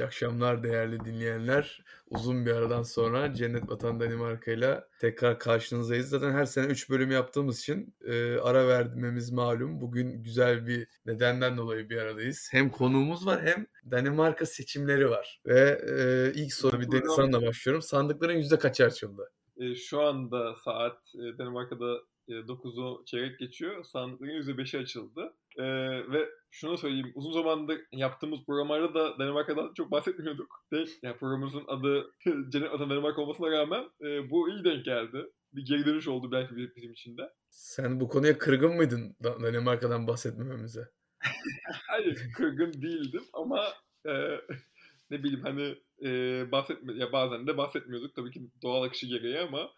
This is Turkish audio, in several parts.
İyi akşamlar değerli dinleyenler. Uzun bir aradan sonra Cennet Vatan Danimarka ile tekrar karşınızdayız. Zaten her sene 3 bölüm yaptığımız için e, ara vermemiz malum. Bugün güzel bir nedenden dolayı bir aradayız. Hem konuğumuz var hem Danimarka seçimleri var. Ve e, ilk soru bir Deniz Han'la başlıyorum. Sandıkların yüzde kaçı açıldı? E, şu anda saat e, Danimarka'da e, 9'u çeyrek geçiyor. Sandıkların %5'i açıldı. E, ve şunu söyleyeyim. Uzun zamandır yaptığımız programlarda da Danimarka'dan çok bahsetmiyorduk. Yani programımızın adı Cennet Vatan Danimarka olmasına rağmen e, bu iyi denk geldi. Bir geri dönüş oldu belki bizim için de. Sen bu konuya kırgın mıydın Danimarka'dan bahsetmememize? Hayır kırgın değildim ama e, ne bileyim hani e, bahsetme ya bazen de bahsetmiyorduk tabii ki doğal akışı gereği ama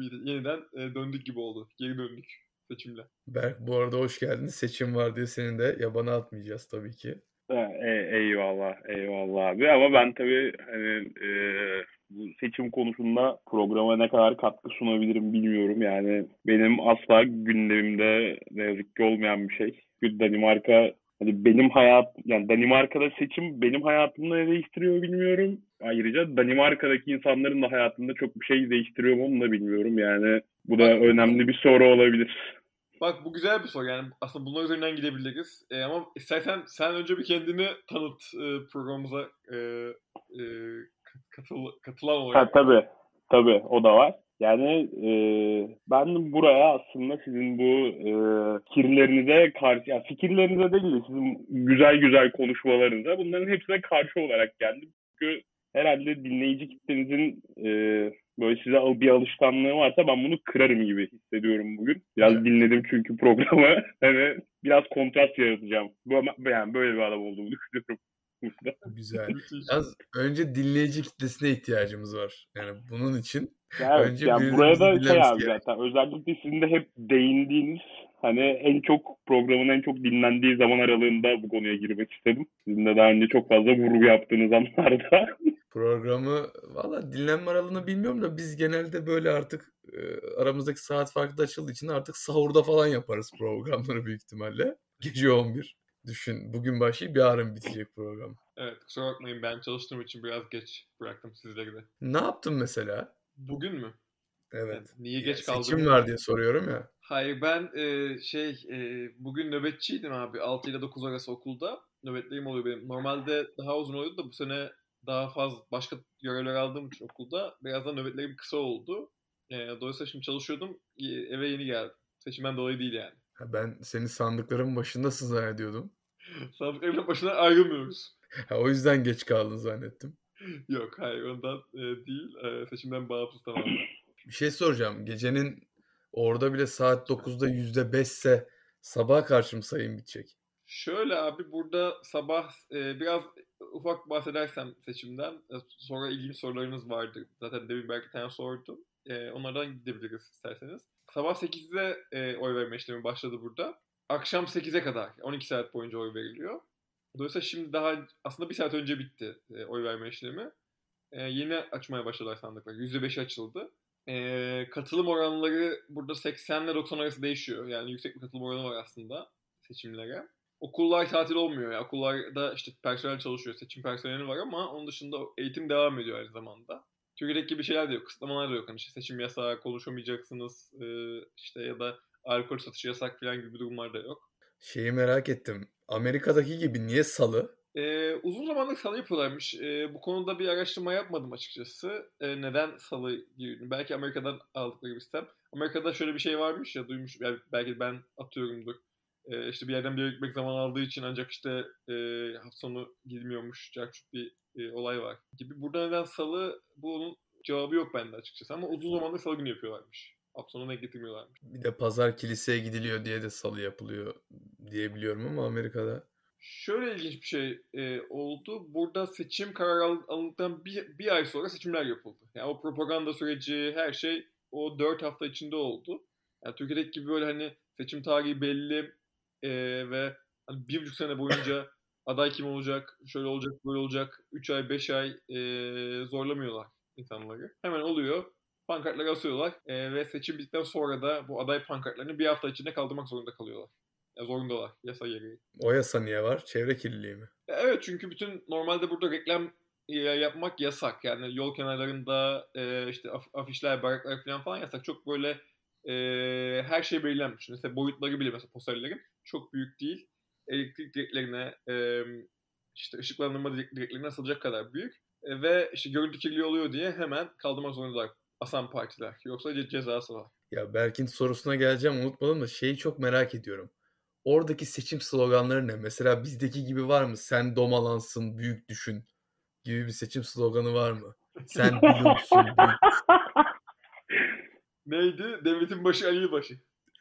yeniden e, döndük gibi oldu. Geri döndük seçimle. Berk bu arada hoş geldin. Seçim var diye seni de yabana atmayacağız tabii ki. E, eyvallah, eyvallah abi. Ama ben tabii hani e, bu seçim konusunda programa ne kadar katkı sunabilirim bilmiyorum. Yani benim asla gündemimde ne yazık ki olmayan bir şey. Danimarka hani benim hayat yani Danimarka'da seçim benim hayatımda ne değiştiriyor bilmiyorum. Ayrıca Danimarka'daki insanların da hayatında çok bir şey değiştiriyor mu onu da bilmiyorum. Yani bu da önemli bir soru olabilir. Bak bu güzel bir soru yani aslında bunlar üzerinden gidebiliriz. E, ama istersen sen önce bir kendini tanıt e, programımıza e, e, katıl, katılan olarak. Ha, tabii tabii o da var. Yani e, ben buraya aslında sizin bu e, fikirlerinize karşı, yani fikirlerinize değil de sizin güzel güzel konuşmalarınıza bunların hepsine karşı olarak geldim. Çünkü herhalde dinleyici kitlenizin e, böyle size bir alışkanlığı varsa ben bunu kırarım gibi hissediyorum bugün. Biraz evet. dinledim çünkü programı. hani biraz kontrast yaratacağım. Bu, yani böyle bir adam olduğumu düşünüyorum. Güzel. Yalnız önce dinleyici kitlesine ihtiyacımız var. Yani bunun için evet, önce yani buraya da şey abi gerek. zaten özellikle sizin de hep değindiğiniz hani en çok programın en çok dinlendiği zaman aralığında bu konuya girmek istedim. Sizin de daha önce çok fazla vurgu yaptığınız anlarda. Programı valla dinlenme aralığını bilmiyorum da biz genelde böyle artık e, aramızdaki saat farkı da açıldığı için artık sahurda falan yaparız programları büyük ihtimalle. Gece 11. Düşün bugün başlayıp yarın bitecek program. Evet kusura bakmayın ben çalıştığım için biraz geç bıraktım sizleri de. Ne yaptın mesela? Bugün mü? Evet. Yani niye geç kaldım? Seçim var diye soruyorum ya. Hayır ben e, şey e, bugün nöbetçiydim abi 6 ile 9 arası okulda. Nöbetlerim oluyor benim. Normalde daha uzun oluyordu da bu sene daha fazla başka görevler aldığım için okulda biraz da nöbetlerim kısa oldu. E, dolayısıyla şimdi çalışıyordum eve yeni geldim. Seçimden dolayı değil yani. Ha, ben seni sandıkların başındasın zannediyordum. Sandıkların başına ayrılmıyoruz. Ha, o yüzden geç kaldın zannettim. Yok hayır ondan e, değil. E, seçimden bağımsız tamamen. Bir şey soracağım. Gecenin orada bile saat 9'da %5 ise sabaha karşı mı sayım bitecek? Şöyle abi burada sabah e, biraz ufak bahsedersem seçimden e, sonra ilgili sorularınız vardı. Zaten demin belki tane sordum. E, onlardan gidebiliriz isterseniz. Sabah 8'de e, oy verme işlemi başladı burada. Akşam 8'e kadar 12 saat boyunca oy veriliyor. Dolayısıyla şimdi daha aslında bir saat önce bitti e, oy verme işlemi. E, yeni açmaya başladılar sandıklar. %5 açıldı. E, katılım oranları burada 80 ile 90 arası değişiyor. Yani yüksek bir katılım oranı var aslında seçimlere. Okullar tatil olmuyor. ya. Okullarda işte personel çalışıyor. Seçim personeli var ama onun dışında eğitim devam ediyor aynı zamanda. Türkiye'deki gibi şeyler de yok. Kısıtlamalar da yok. Hani işte seçim yasağı konuşamayacaksınız e, işte ya da alkol satışı yasak falan gibi durumlar da yok. Şeyi merak ettim. Amerika'daki gibi niye salı? Ee, uzun zamandır salı yapıyorlarmış. Ee, bu konuda bir araştırma yapmadım açıkçası. Ee, neden salı gibi? Belki Amerika'dan aldıkları bir sistem. Amerika'da şöyle bir şey varmış ya duymuş. Yani belki ben atıyorumdur. Ee, işte bir yerden bir yere gitmek zaman aldığı için ancak işte e, hafta sonu gidilmiyormuş. Çok bir e, olay var gibi. Burada neden salı? Bu onun cevabı yok bende açıkçası. Ama uzun zamandır salı günü yapıyorlarmış. Hafta sonuna denk getirmiyorlarmış. Bir de pazar kiliseye gidiliyor diye de salı yapılıyor diye biliyorum ama Amerika'da. Şöyle ilginç bir şey e, oldu. Burada seçim kararı alındıktan bir, bir ay sonra seçimler yapıldı. Yani o propaganda süreci her şey o dört hafta içinde oldu. Yani Türkiye'deki gibi böyle hani seçim tarihi belli e, ve hani bir buçuk sene boyunca aday kim olacak, şöyle olacak, böyle olacak, üç ay, beş ay e, zorlamıyorlar insanları. Hemen oluyor pankartları asıyorlar e, ve seçim bittikten sonra da bu aday pankartlarını bir hafta içinde kaldırmak zorunda kalıyorlar. Ya zorundalar yasa gereği. O yasa niye var? Çevre kirliliği mi? Ya evet çünkü bütün normalde burada reklam yapmak yasak. Yani yol kenarlarında e, işte af, afişler, bayraklar falan falan yasak. Çok böyle e, her şey belirlenmiş. Mesela boyutları bile mesela posterlerin çok büyük değil. Elektrik direklerine e, işte ışıklandırma direklerine asılacak kadar büyük. E, ve işte görüntü kirliliği oluyor diye hemen kaldırmak zorundalar asan partiler. Yoksa ce- cezası var. Ya Berk'in sorusuna geleceğim unutmadım da şeyi çok merak ediyorum. Oradaki seçim sloganları ne? Mesela bizdeki gibi var mı? Sen domalansın, büyük düşün gibi bir seçim sloganı var mı? Sen biliyorsun. Neydi? Devletin başı Ali başı.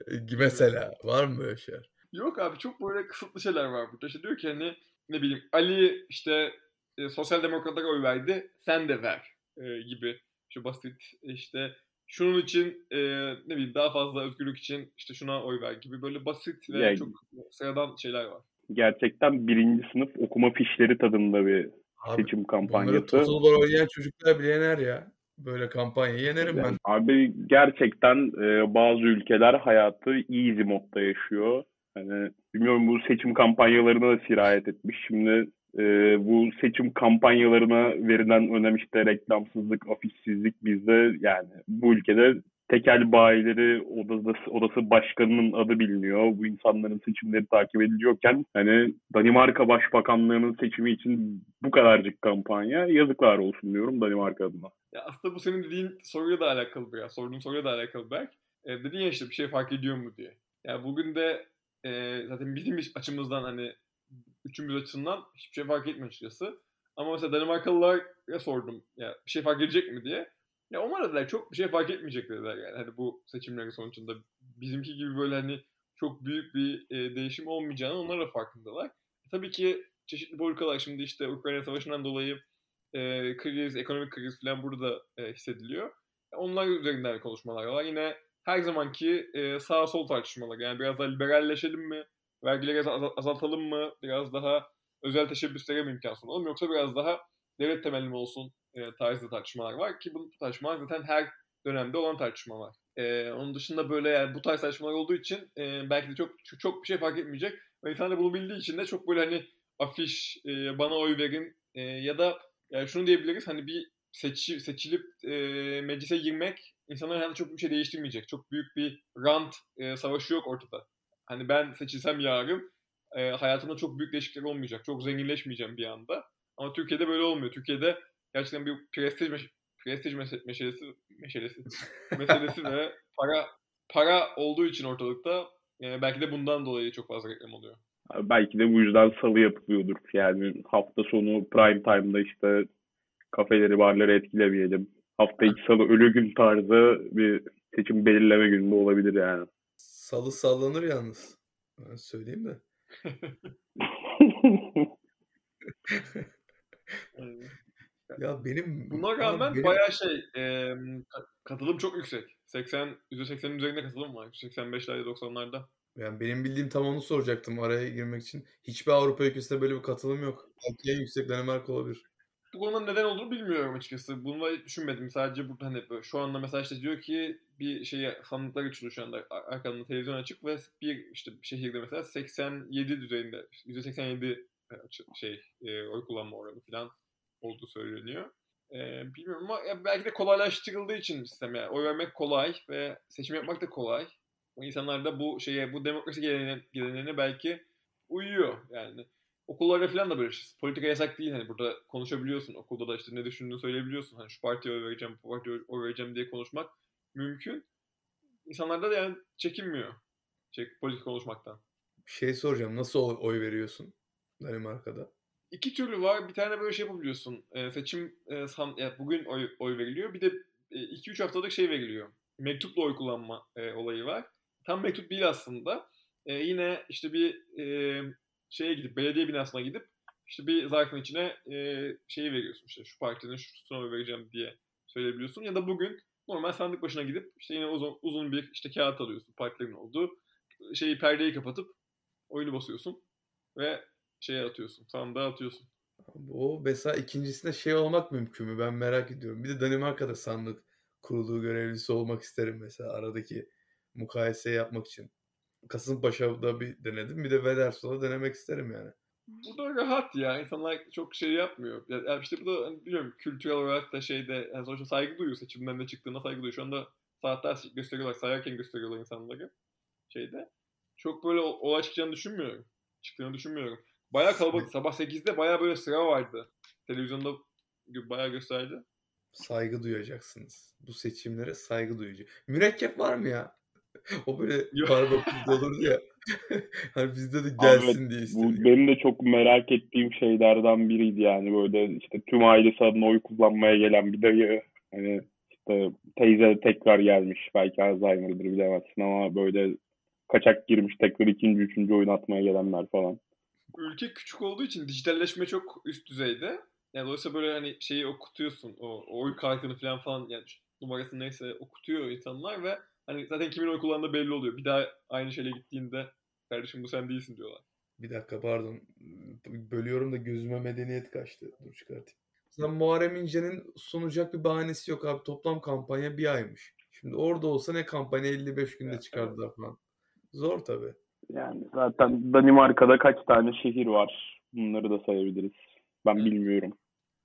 düşün. Mesela var mı böyle şeyler? Yok abi çok böyle kısıtlı şeyler var burada. İşte diyor ki hani ne bileyim Ali işte e, sosyal demokratlara oy verdi sen de ver e, gibi şu basit işte şunun için e, ne bileyim daha fazla özgürlük için işte şuna oy ver gibi böyle basit ve Yani- çok sıradan şeyler var. Gerçekten birinci sınıf okuma fişleri tadında bir Abi seçim bunları kampanyası. Total War oynayan çocuklar bile yener ya. Böyle kampanyayı yenerim ben. Yani abi gerçekten e, bazı ülkeler hayatı easy modda yaşıyor. Hani bilmiyorum bu seçim kampanyalarına da sirayet etmiş. Şimdi e, bu seçim kampanyalarına verilen önem işte reklamsızlık, afişsizlik bizde yani bu ülkede tekel bayileri odası, odası başkanının adı biliniyor. Bu insanların seçimleri takip ediliyorken hani Danimarka Başbakanlığı'nın seçimi için bu kadarcık kampanya yazıklar olsun diyorum Danimarka adına. Ya aslında bu senin dediğin soruyla da alakalı biraz. Sorduğun soruyla da alakalı belki. E, dedin ya işte bir şey fark ediyor mu diye. Yani bugün de e, zaten bizim açımızdan hani üçümüz açısından hiçbir şey fark etmiyor açıkçası. Ama mesela Danimarkalılara sordum ya bir şey fark edecek mi diye. Ya onlar dediler çok bir şey fark etmeyecek dediler yani hani bu seçimlerin sonucunda. Bizimki gibi böyle hani çok büyük bir e, değişim olmayacağını onlar da farkındalar. Tabii ki çeşitli politikalar şimdi işte Ukrayna Savaşı'ndan dolayı e, kriz, ekonomik kriz falan burada e, hissediliyor. Onlar üzerinden konuşmalar var. Yine her zamanki e, sağ sol tartışmalar. Yani biraz daha liberalleşelim mi? Vergileri az- azaltalım mı? Biraz daha özel teşebbüslere mi imkan sunalım? Yoksa biraz daha devlet temelli mi olsun e, tarzı tartışmalar var ki bu tartışmalar zaten her dönemde olan tartışmalar. E, onun dışında böyle yani bu tarz tartışmalar olduğu için e, belki de çok, çok çok bir şey fark etmeyecek. Ve insanlar bunu bildiği için de çok böyle hani afiş, e, bana oy verin e, ya da yani şunu diyebiliriz hani bir seçi, seçilip e, meclise girmek insanların hayatında çok bir şey değiştirmeyecek. Çok büyük bir rant e, savaşı yok ortada. Hani ben seçilsem yarın e, hayatımda çok büyük değişiklikler olmayacak. Çok zenginleşmeyeceğim bir anda. Ama Türkiye'de böyle olmuyor. Türkiye'de gerçekten bir prestij meş- prestij meşe- meşalesi meşalesi meselesi ve para para olduğu için ortalıkta e, belki de bundan dolayı çok fazla reklam oluyor. Belki de bu yüzden salı yapılıyordur. Yani hafta sonu prime time'da işte kafeleri, barları etkilemeyelim. Hafta içi salı ölü gün tarzı bir seçim belirleme gününde olabilir yani. Salı sallanır yalnız. Ben söyleyeyim de. Ya benim Buna rağmen benim- bayağı şey e, ka- katılım çok yüksek. 80 %80'in üzerinde katılım var. 85'lerde 90'larda. yani benim bildiğim tam onu soracaktım araya girmek için. Hiçbir Avrupa ülkesinde böyle bir katılım yok. Belki en yüksek Danimarka olabilir. Bu konunun neden olduğunu bilmiyorum açıkçası. Bunu hiç düşünmedim. Sadece burada hani böyle şu anda mesela işte diyor ki bir şeye sandıklar açılıyor şu anda. Ar- Arkamda televizyon açık ve bir işte şehirde mesela 87 düzeyinde %87 açı- şey e, oy kullanma oranı falan olduğu söyleniyor. E, bilmiyorum ama ya belki de kolaylaştırıldığı için sistem yani. Oy vermek kolay ve seçim yapmak da kolay. İnsanlar da bu şeye bu demokrasi geleneğine, geleneğine belki uyuyor yani okullarda falan da böyle şey. Politika yasak değil hani burada konuşabiliyorsun. Okulda da işte ne düşündüğünü söyleyebiliyorsun. Hani şu partiye oy vereceğim, bu partiye oy vereceğim diye konuşmak mümkün. İnsanlarda da yani çekinmiyor. Şey, politika konuşmaktan. Bir şey soracağım. Nasıl oy, oy veriyorsun Danimarka'da? İki türlü var. Bir tane böyle şey yapabiliyorsun. Ee, seçim e, san, ya bugün oy, oy veriliyor. Bir de 2-3 haftalık şey veriliyor. Mektupla oy kullanma e, olayı var. Tam mektup değil aslında. E, yine işte bir e, şeye gidip belediye binasına gidip işte bir zarfın içine e, şeyi veriyorsun işte şu partinin şu oy vereceğim diye söyleyebiliyorsun ya da bugün normal sandık başına gidip işte yine uzun, uzun bir işte kağıt alıyorsun partilerin olduğu şeyi perdeyi kapatıp oyunu basıyorsun ve şeye atıyorsun sandığa atıyorsun. O mesela ikincisinde şey olmak mümkün mü? Ben merak ediyorum. Bir de Danimarka'da sandık kurulu görevlisi olmak isterim mesela aradaki mukayeseyi yapmak için. Kasımpaşa'da bir denedim. Bir de Veders'ta denemek isterim yani. burada rahat ya. İnsanlar çok şey yapmıyor. Ya, ya işte bu da hani bilmiyorum kültürel olarak da şeyde yani sonuçta saygı duyuyor seçimden ne çıktığına saygı duyuyor. Şu anda saatler gösteriyorlar, sayarken gösteriyorlar insanları şeyde. Çok böyle olay çıkacağını düşünmüyorum. Çıktığını düşünmüyorum. Bayağı kalabalık. Sabah 8'de bayağı böyle sıra vardı. Televizyonda bayağı gösterdi. Saygı duyacaksınız. Bu seçimlere saygı duyacak. Mürekkep var mı ya? o böyle barbeküde olurdu ya. hani bizde de gelsin Abi, diye Bu istedim. benim de çok merak ettiğim şeylerden biriydi yani böyle işte tüm ailesi adına oy kullanmaya gelen bir dayı hani işte teyze tekrar gelmiş belki Alzheimer'dır bilemezsin ama böyle kaçak girmiş tekrar ikinci üçüncü oyun atmaya gelenler falan. Ülke küçük olduğu için dijitalleşme çok üst düzeyde. Yani dolayısıyla böyle hani şeyi okutuyorsun. O, o oy kartını falan falan yani numarası neyse okutuyor insanlar ve hani zaten kimin oy kullandığı belli oluyor. Bir daha aynı şeyle gittiğinde kardeşim bu sen değilsin diyorlar. Bir dakika pardon. Bölüyorum da gözüme medeniyet kaçtı. Dur çıkartayım. Mesela Muharrem İnce'nin sunacak bir bahanesi yok abi. Toplam kampanya bir aymış. Şimdi orada olsa ne kampanya 55 günde çıkardılar falan. Zor tabii. Yani zaten Danimarka'da kaç tane şehir var? Bunları da sayabiliriz. Ben bilmiyorum.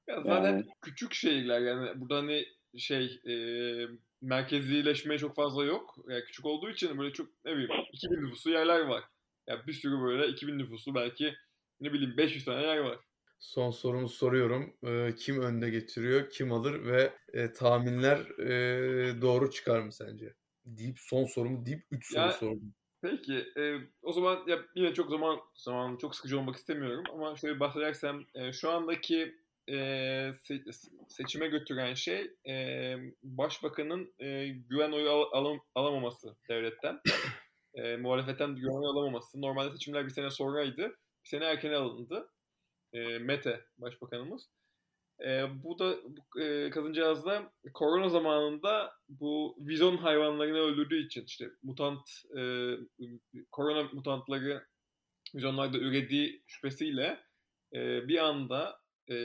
Ya zaten Yani. küçük şehirler yani burada hani şey e, merkezileşmeye çok fazla yok. Yani küçük olduğu için böyle çok ne bileyim 2000 nüfuslu yerler var. Ya bir sürü böyle 2000 nüfuslu belki ne bileyim 500 tane yer var. Son sorumu soruyorum. Ee, kim önde getiriyor, kim alır ve e, tahminler e, doğru çıkar mı sence? Deyip son sorumu deyip 3 soru Ya- sordum. Peki e, o zaman ya yine çok zaman zaman çok sıkıcı olmak istemiyorum ama şöyle bahsedersem e, şu andaki e, se- seçime götüren şey e, başbakanın e, güven oyu al- alam- alamaması devletten. E, muhalefetten güven oyu alamaması. Normalde seçimler bir sene sonraydı. Bir sene erken alındı. E, Mete başbakanımız. E, bu da e, kadıncağız da korona zamanında bu vizon hayvanlarını öldürdüğü için işte mutant e, korona mutantları vizonlarda ürediği şüphesiyle e, bir anda e,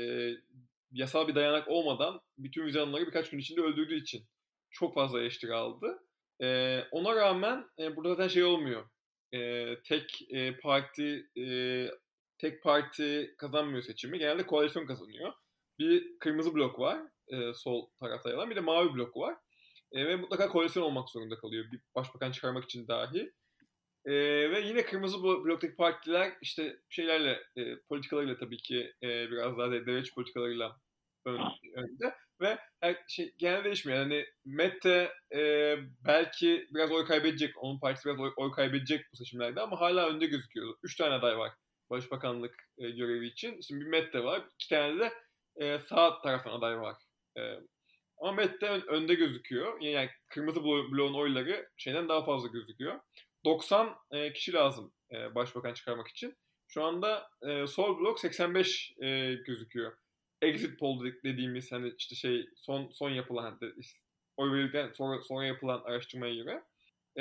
yasal bir dayanak olmadan bütün vizonları birkaç gün içinde öldürdüğü için çok fazla eleştiri aldı. E, ona rağmen e, burada zaten şey olmuyor. E, tek e, parti e, tek parti kazanmıyor seçimi. Genelde koalisyon kazanıyor. Bir kırmızı blok var e, sol tarafta yer bir de mavi blok var. E, ve mutlaka koalisyon olmak zorunda kalıyor bir başbakan çıkarmak için dahi. E, ve yine kırmızı blo- bloktaki partiler işte şeylerle e, politikalarıyla tabii ki e, biraz daha de- devletçi politikalarıyla ön, önde ve her şey genelde değişmiyor. Yani Mette e, belki biraz oy kaybedecek. Onun partisi biraz oy, oy kaybedecek bu seçimlerde ama hala önde gözüküyor. Üç tane aday var başbakanlık e, görevi için. Şimdi bir Mette var. iki tane de e, sağ taraftan aday var. E, ama Mette ön- önde gözüküyor. Yani kırmızı blo- bloğun oyları şeyden daha fazla gözüküyor. 90 e, kişi lazım e, başbakan çıkarmak için. Şu anda e, sol blok 85 e, gözüküyor. Exit poll de- dediğimiz hani işte şey son son yapılan de- oy verildikten sonra sonra yapılan araştırmaya göre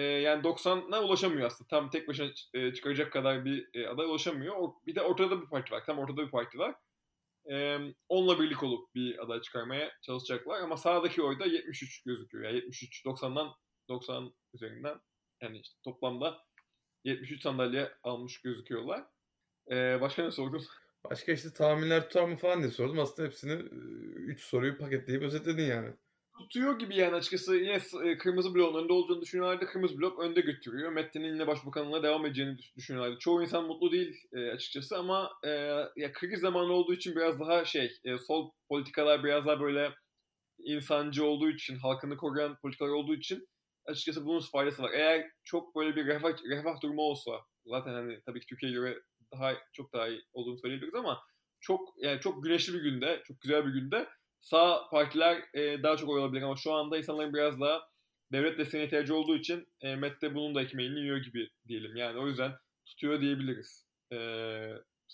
yani 90'a ulaşamıyor aslında. Tam tek başına e, çıkaracak kadar bir aday ulaşamıyor. Bir de ortada bir parti var. Tam ortada bir parti var. Onunla birlik olup bir aday çıkarmaya çalışacaklar. Ama sağdaki oyda 73 gözüküyor. Yani 73 90'dan 90 üzerinden yani işte toplamda 73 sandalye almış gözüküyorlar. E, başka ne sordun? Başka işte tahminler tutar mı falan diye sordum. Aslında hepsini 3 soruyu paketleyip özetledin yani. tutuyor gibi yani açıkçası yine e, kırmızı bloğun önde olacağını düşünüyorlardı. Kırmızı blok önde götürüyor. Mette'nin yine başbakanlığına devam edeceğini düş- düşünüyorlardı. Çoğu insan mutlu değil e, açıkçası ama e, ya kriz zamanı olduğu için biraz daha şey e, sol politikalar biraz daha böyle insancı olduğu için, halkını koruyan politikalar olduğu için açıkçası bunun faydası var. Eğer çok böyle bir refah, refah durumu olsa zaten hani tabii ki Türkiye'ye göre daha çok daha iyi olduğunu söyleyebiliriz ama çok yani çok güneşli bir günde, çok güzel bir günde sağ partiler e, daha çok oy alabilir ama şu anda insanların biraz daha devlet desteğine ihtiyacı olduğu için e, Met de bunun da ekmeğini yiyor gibi diyelim. Yani o yüzden tutuyor diyebiliriz. E,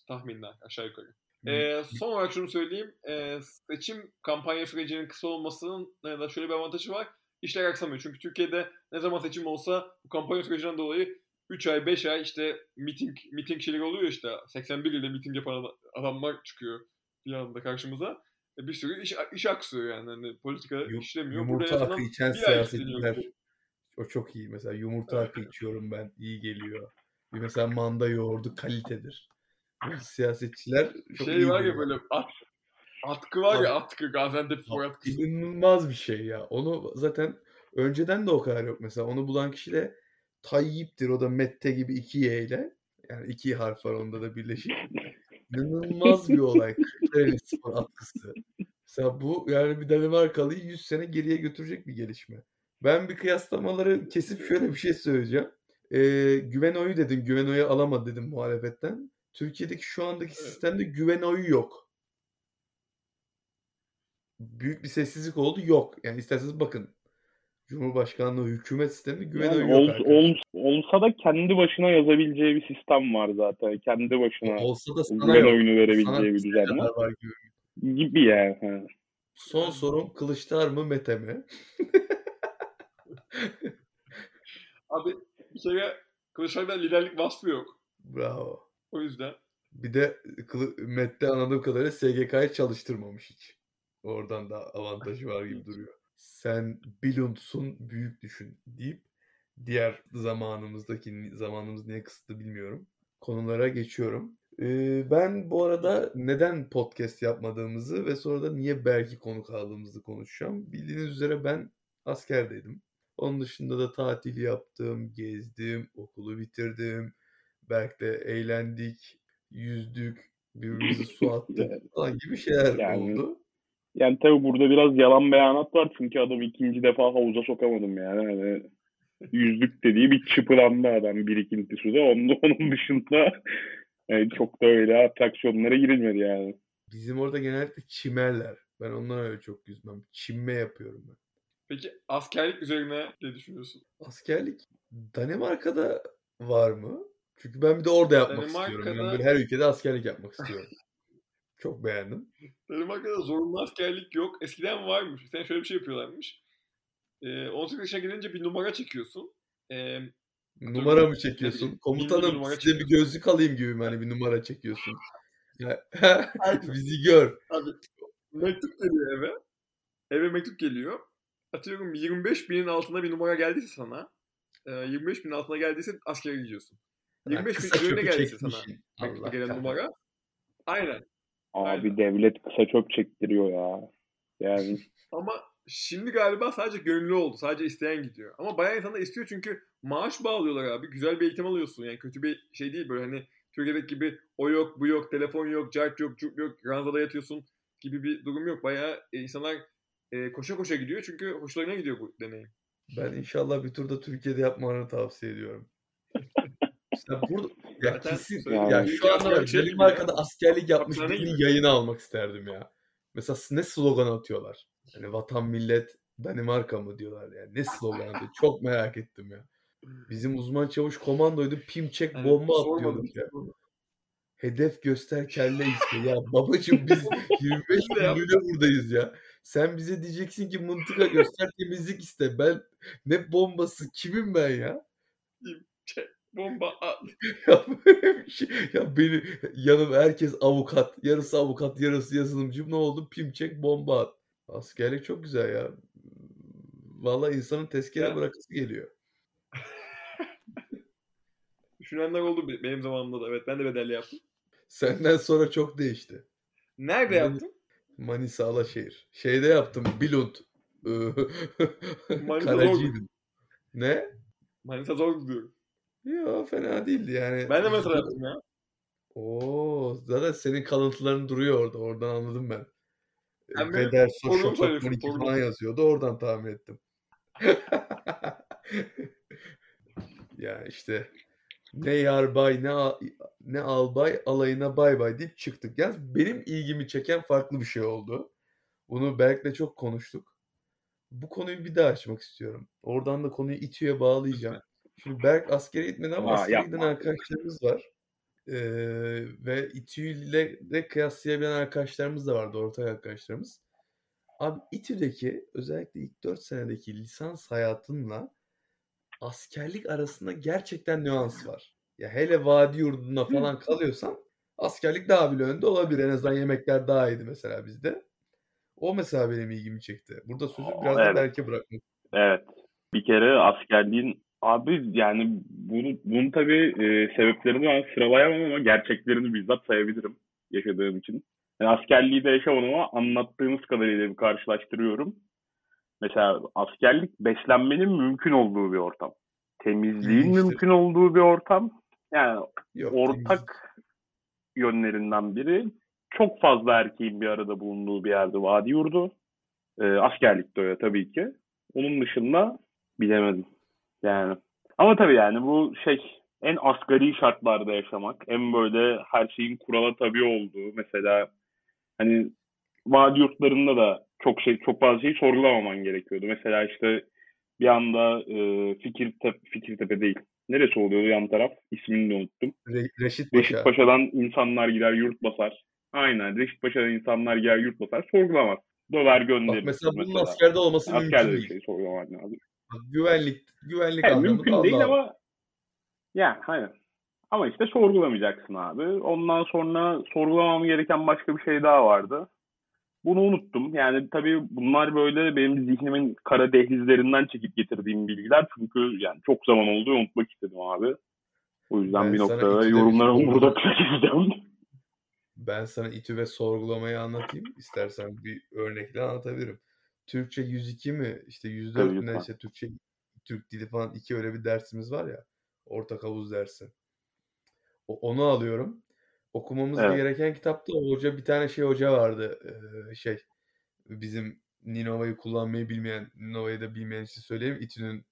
tahminler aşağı yukarı. E, son olarak şunu söyleyeyim. E, seçim kampanya sürecinin kısa olmasının e, da şöyle bir avantajı var. İşler aksamıyor. Çünkü Türkiye'de ne zaman seçim olsa bu kampanya sürecinden dolayı 3 ay 5 ay işte miting miting şeyleri oluyor işte 81 ilde miting yapan adamlar çıkıyor bir anda karşımıza. E, bir sürü iş, iş aksıyor yani. Hani politika Yum- işlemiyor. Yumurta Burada akı içen siyasetçiler. O çok iyi. Mesela yumurta akı içiyorum ben. iyi geliyor. Bir mesela manda yoğurdu kalitedir. Siyasetçiler çok şey iyi var ya böyle at, atkı var ya atkı Gaziantep spor atkısı. İnanılmaz bir şey ya. Onu zaten önceden de o kadar yok mesela. Onu bulan kişi de Tayyip'tir. O da Mette gibi iki Y ile. Yani iki harf var onda da birleşik. İnanılmaz bir olay. Kırklareli spor atkısı. Mesela bu yani bir Danimarkalıyı 100 sene geriye götürecek bir gelişme. Ben bir kıyaslamaları kesip şöyle bir şey söyleyeceğim. Ee, güven oyu dedim. Güven oyu alamadı dedim muhalefetten. Türkiye'deki şu andaki sistemde güven oyu yok. Büyük bir sessizlik oldu. Yok. Yani isterseniz bakın. Cumhurbaşkanlığı hükümet sisteminde güven Yani oyu yok ol- ol- olsa da kendi başına yazabileceği bir sistem var zaten. Kendi başına Olsa da sana güven yok. oyunu Sana verebileceği bir düzenleme. neler var gibi. Gibi yani. ha. Son sorum Kılıçdaroğlu mı Mete mi? Abi bir kere Kılıçdaroğlu'da liderlik vasfı yok. Bravo. O yüzden. Bir de Mette anladığım kadarıyla SGK'yı çalıştırmamış hiç. Oradan da avantajı var gibi duruyor. Sen Billund'sun büyük düşün deyip diğer zamanımızdaki zamanımız niye kısıtlı bilmiyorum. Konulara geçiyorum. Ee, ben bu arada neden podcast yapmadığımızı ve sonra da niye belki konuk aldığımızı konuşacağım. Bildiğiniz üzere ben askerdeydim. Onun dışında da tatil yaptım, gezdim, okulu bitirdim. Berk'le eğlendik, yüzdük, birbirimizi su attık falan gibi şeyler Yani- oldu. Yani tabii burada biraz yalan beyanat var çünkü adam ikinci defa havuza sokamadım yani. Hani yüzlük dediği bir çıpılandı adam birikinti suda. Onun, onun dışında yani çok da öyle atraksiyonlara girilmedi yani. Bizim orada genellikle çimerler. Ben ondan öyle çok yüzmem. Çimme yapıyorum ben. Peki askerlik üzerine ne düşünüyorsun? Askerlik Danimarka'da var mı? Çünkü ben bir de orada yapmak istiyorum. Ben Danimarka'da- böyle her ülkede askerlik yapmak istiyorum. Çok beğendim. Danimarka'da zorunlu askerlik yok. Eskiden varmış. Sen şöyle bir şey yapıyorlarmış. Ee, 18 yaşına gelince bir numara çekiyorsun. Ee, Numara mı çekiyorsun? bileyim, Komutanım numara size bir çekiyorsun. gözlük alayım gibi mi hani bir numara çekiyorsun. Bizi gör. Abi mektup geliyor eve. Eve mektup geliyor. Atıyorum 25 binin altında bir numara geldiyse sana. e, 25 binin altına geldiyse askere gidiyorsun. 25 bin üzerine geldiyse sana. Allah gelen numara. Aynen. Abi Aynen. devlet kısa çok çektiriyor ya. Yani Ama şimdi galiba sadece gönüllü oldu. Sadece isteyen gidiyor. Ama bayağı insan da istiyor çünkü maaş bağlıyorlar abi. Güzel bir eğitim alıyorsun. Yani kötü bir şey değil böyle hani Türkiye'deki gibi o yok, bu yok, telefon yok, cart yok, cuk yok, ranzada yatıyorsun gibi bir durum yok. Bayağı e, insanlar e, koşa koşa gidiyor çünkü hoşlarına gidiyor bu deneyim. Ben inşallah bir turda Türkiye'de yapmanı tavsiye ediyorum. Burada ya kesin söylediğim ya şu anda şey ya. askerlik yapmış birinin gibi. yayını almak isterdim ya. Mesela ne slogan atıyorlar? Hani vatan millet Danimarka mı diyorlar yani. Ne slogan atıyor? Çok merak ettim ya. Bizim uzman çavuş komandoydu. Pim çek Yani bomba atıyorduk ya. Hedef göster kelle iste. Ya babacım biz 25 Biz de yaptık. günlüğüne buradayız ya. Sen bize diyeceksin ki mıntıka göster temizlik iste. Ben ne bombası kimim ben ya? Bomba at. Ya böyle bir şey. Ya beni yanım herkes avukat. Yarısı avukat yarısı yazılımcı. Ne oldu? Pim çek bomba at. Askerlik çok güzel ya. Vallahi insanın tezkere Ya. bırakısı geliyor. Düşünenler oldu be- benim zamanımda da. Evet ben de bedelli yaptım. Senden sonra çok değişti. Nerede Ben- yaptım? Manisa Alaşehir. Şeyde yaptım. Bilund. Manisa Karacıydım. Ne? Manisa zor gidiyorum. Yo fena değildi yani. Ben de mesela yaptım ya. Oo, zaten senin kalıntıların duruyor orada. Oradan anladım ben. Torunumu Şoför sayıyorsun, 12 torunumu. falan yazıyordu. Oradan tahmin ettim. ya işte ne yarbay ne a- ne albay alayına bay bay deyip çıktık. Yalnız benim ilgimi çeken farklı bir şey oldu. Bunu Berk'le çok konuştuk. Bu konuyu bir daha açmak istiyorum. Oradan da konuyu İTÜ'ye bağlayacağım. Şimdi Berk askere gitmedi ama Aa, askere giden yapma. arkadaşlarımız var. Ee, ve İTÜ ile de kıyaslayabilen arkadaşlarımız da vardı, ortak arkadaşlarımız. Abi İTÜ'deki özellikle ilk 4 senedeki lisans hayatınla askerlik arasında gerçekten nüans var. Ya hele vadi yurdunda falan kalıyorsan askerlik daha bile önde olabilir. En azından yemekler daha iyiydi mesela bizde. O mesela benim ilgimi çekti. Burada sözü biraz da evet. Berk'e bırakmak. evet. Bir kere askerliğin Abi yani bunu, bunun tabii e, sebeplerini ben sıralayamam ama gerçeklerini bizzat sayabilirim yaşadığım için. Yani askerliği de yaşamadım ama anlattığınız kadarıyla bir karşılaştırıyorum. Mesela askerlik beslenmenin mümkün olduğu bir ortam. Temizliğin İlginçtir. mümkün olduğu bir ortam. Yani Yok, ortak yönlerinden biri çok fazla erkeğin bir arada bulunduğu bir yerde vadi yurdu. Ee, askerlik de öyle tabii ki. Onun dışında bilemedim. Yani. Ama tabii yani bu şey en asgari şartlarda yaşamak, en böyle her şeyin kurala tabi olduğu mesela hani vadi yurtlarında da çok şey çok fazla şey sorgulamaman gerekiyordu. Mesela işte bir anda e, Fikirtepe, Fikirtepe değil. Neresi oluyordu yan taraf? İsmini de unuttum. Re- Reşit Paşa. Reşit Paşa'dan insanlar gider yurt basar. Aynen Reşit Paşa'dan insanlar gider yurt basar. Sorgulamaz. Döver gönderir. Bak mesela bunun askerde olması mümkün Askerde bir değil. şey sorgulamak lazım. Güvenlik güvenlik Evet, anlamında mümkün değil ama yani hayır. Ama işte sorgulamayacaksın abi. Ondan sonra sorgulamam gereken başka bir şey daha vardı. Bunu unuttum. Yani tabii bunlar böyle benim zihnimin kara dehlizlerinden çekip getirdiğim bilgiler. Çünkü yani çok zaman oldu unutmak istedim abi. O yüzden Ben bir noktada sorgu- burada keseceğim. Ben sana İTÜ ve sorgulamayı anlatayım. İstersen bir örnekle anlatabilirim. Türkçe 102 mi? İşte 104 Tabii, mi lütfen. neyse Türkçe Türk dili falan iki öyle bir dersimiz var ya. Ortak havuz dersi. O, onu alıyorum. Okumamız Evet. gereken kitapta hoca bir tane şey hoca vardı. Ee, şey bizim Ninova'yı kullanmayı bilmeyen, Ninova'yı da bilmeyen için söyleyeyim. İTÜ'nün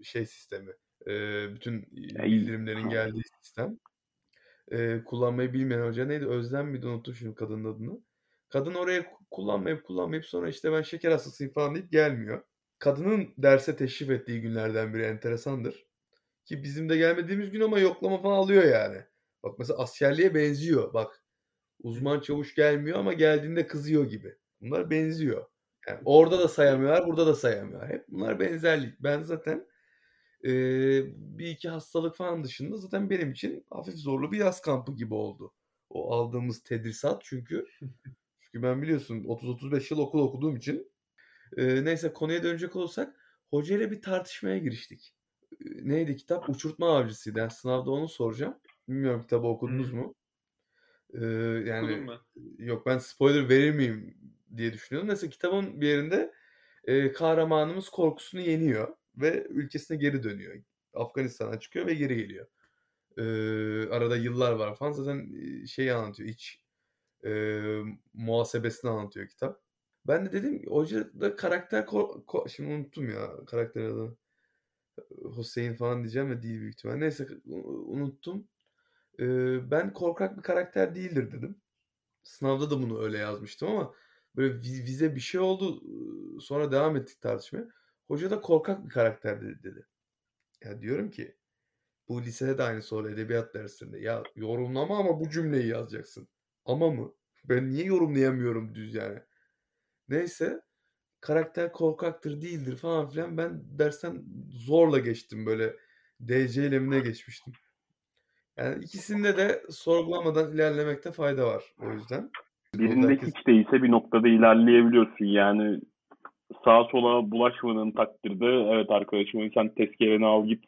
e, şey sistemi. Ee, bütün bildirimlerin geldiği sistem. Ee, kullanmayı bilmeyen hoca neydi? Özlem miydi? Unuttum şimdi kadının adını. Kadın oraya kullanmayıp kullanmayıp sonra işte ben şeker hastasıyım falan deyip gelmiyor. Kadının derse teşrif ettiği günlerden biri enteresandır. Ki bizim de gelmediğimiz gün ama yoklama falan alıyor yani. Bak mesela askerliğe benziyor. Bak uzman çavuş gelmiyor ama geldiğinde kızıyor gibi. Bunlar benziyor. Yani orada da sayamıyorlar, burada da sayamıyorlar. Hep bunlar benzerlik. Ben zaten eee, bir iki hastalık falan dışında zaten benim için hafif zorlu bir yaz kampı gibi oldu. O aldığımız tedrisat çünkü. Çünkü ben biliyorsun 30-35 yıl okul okuduğum için. Eee, neyse konuya dönecek olursak hocayla bir tartışmaya giriştik. Eee, neydi kitap? Uçurtma Avcısı'ydı. Yani sınavda onu soracağım. Bilmiyorum kitabı okudunuz Hı. mu? Eee, yani yok ben spoiler verir miyim diye düşünüyorum. Neyse kitabın bir yerinde e, kahramanımız korkusunu yeniyor ve ülkesine geri dönüyor. Afganistan'a çıkıyor ve geri geliyor. E, arada yıllar var falan zaten e, şeyi anlatıyor iç e, muhasebesini anlatıyor kitap. Ben de dedim hoca da karakter ko- ko- şimdi unuttum ya karakter adını. Hüseyin falan diyeceğim ve değil büyük ihtimal. Neyse unuttum. E, ben korkak bir karakter değildir dedim. Sınavda da bunu öyle yazmıştım ama böyle vi- vize bir şey oldu. Sonra devam ettik tartışmaya. Hoca da korkak bir karakter dedi. dedi. Ya diyorum ki bu lisede de aynı soru edebiyat dersinde. Ya yorumlama ama bu cümleyi yazacaksın. Ama mı? Ben niye yorumlayamıyorum düz yani? Neyse karakter korkaktır değildir falan filan. Ben dersten zorla geçtim böyle. DC ile mi ne geçmiştim. Yani ikisinde de sorgulamadan ilerlemekte fayda var o yüzden. Birinde Herkes- hiç değilse bir noktada ilerleyebiliyorsun. Yani sağa sola bulaşmadığın takdirde evet arkadaşım sen tezkereni al git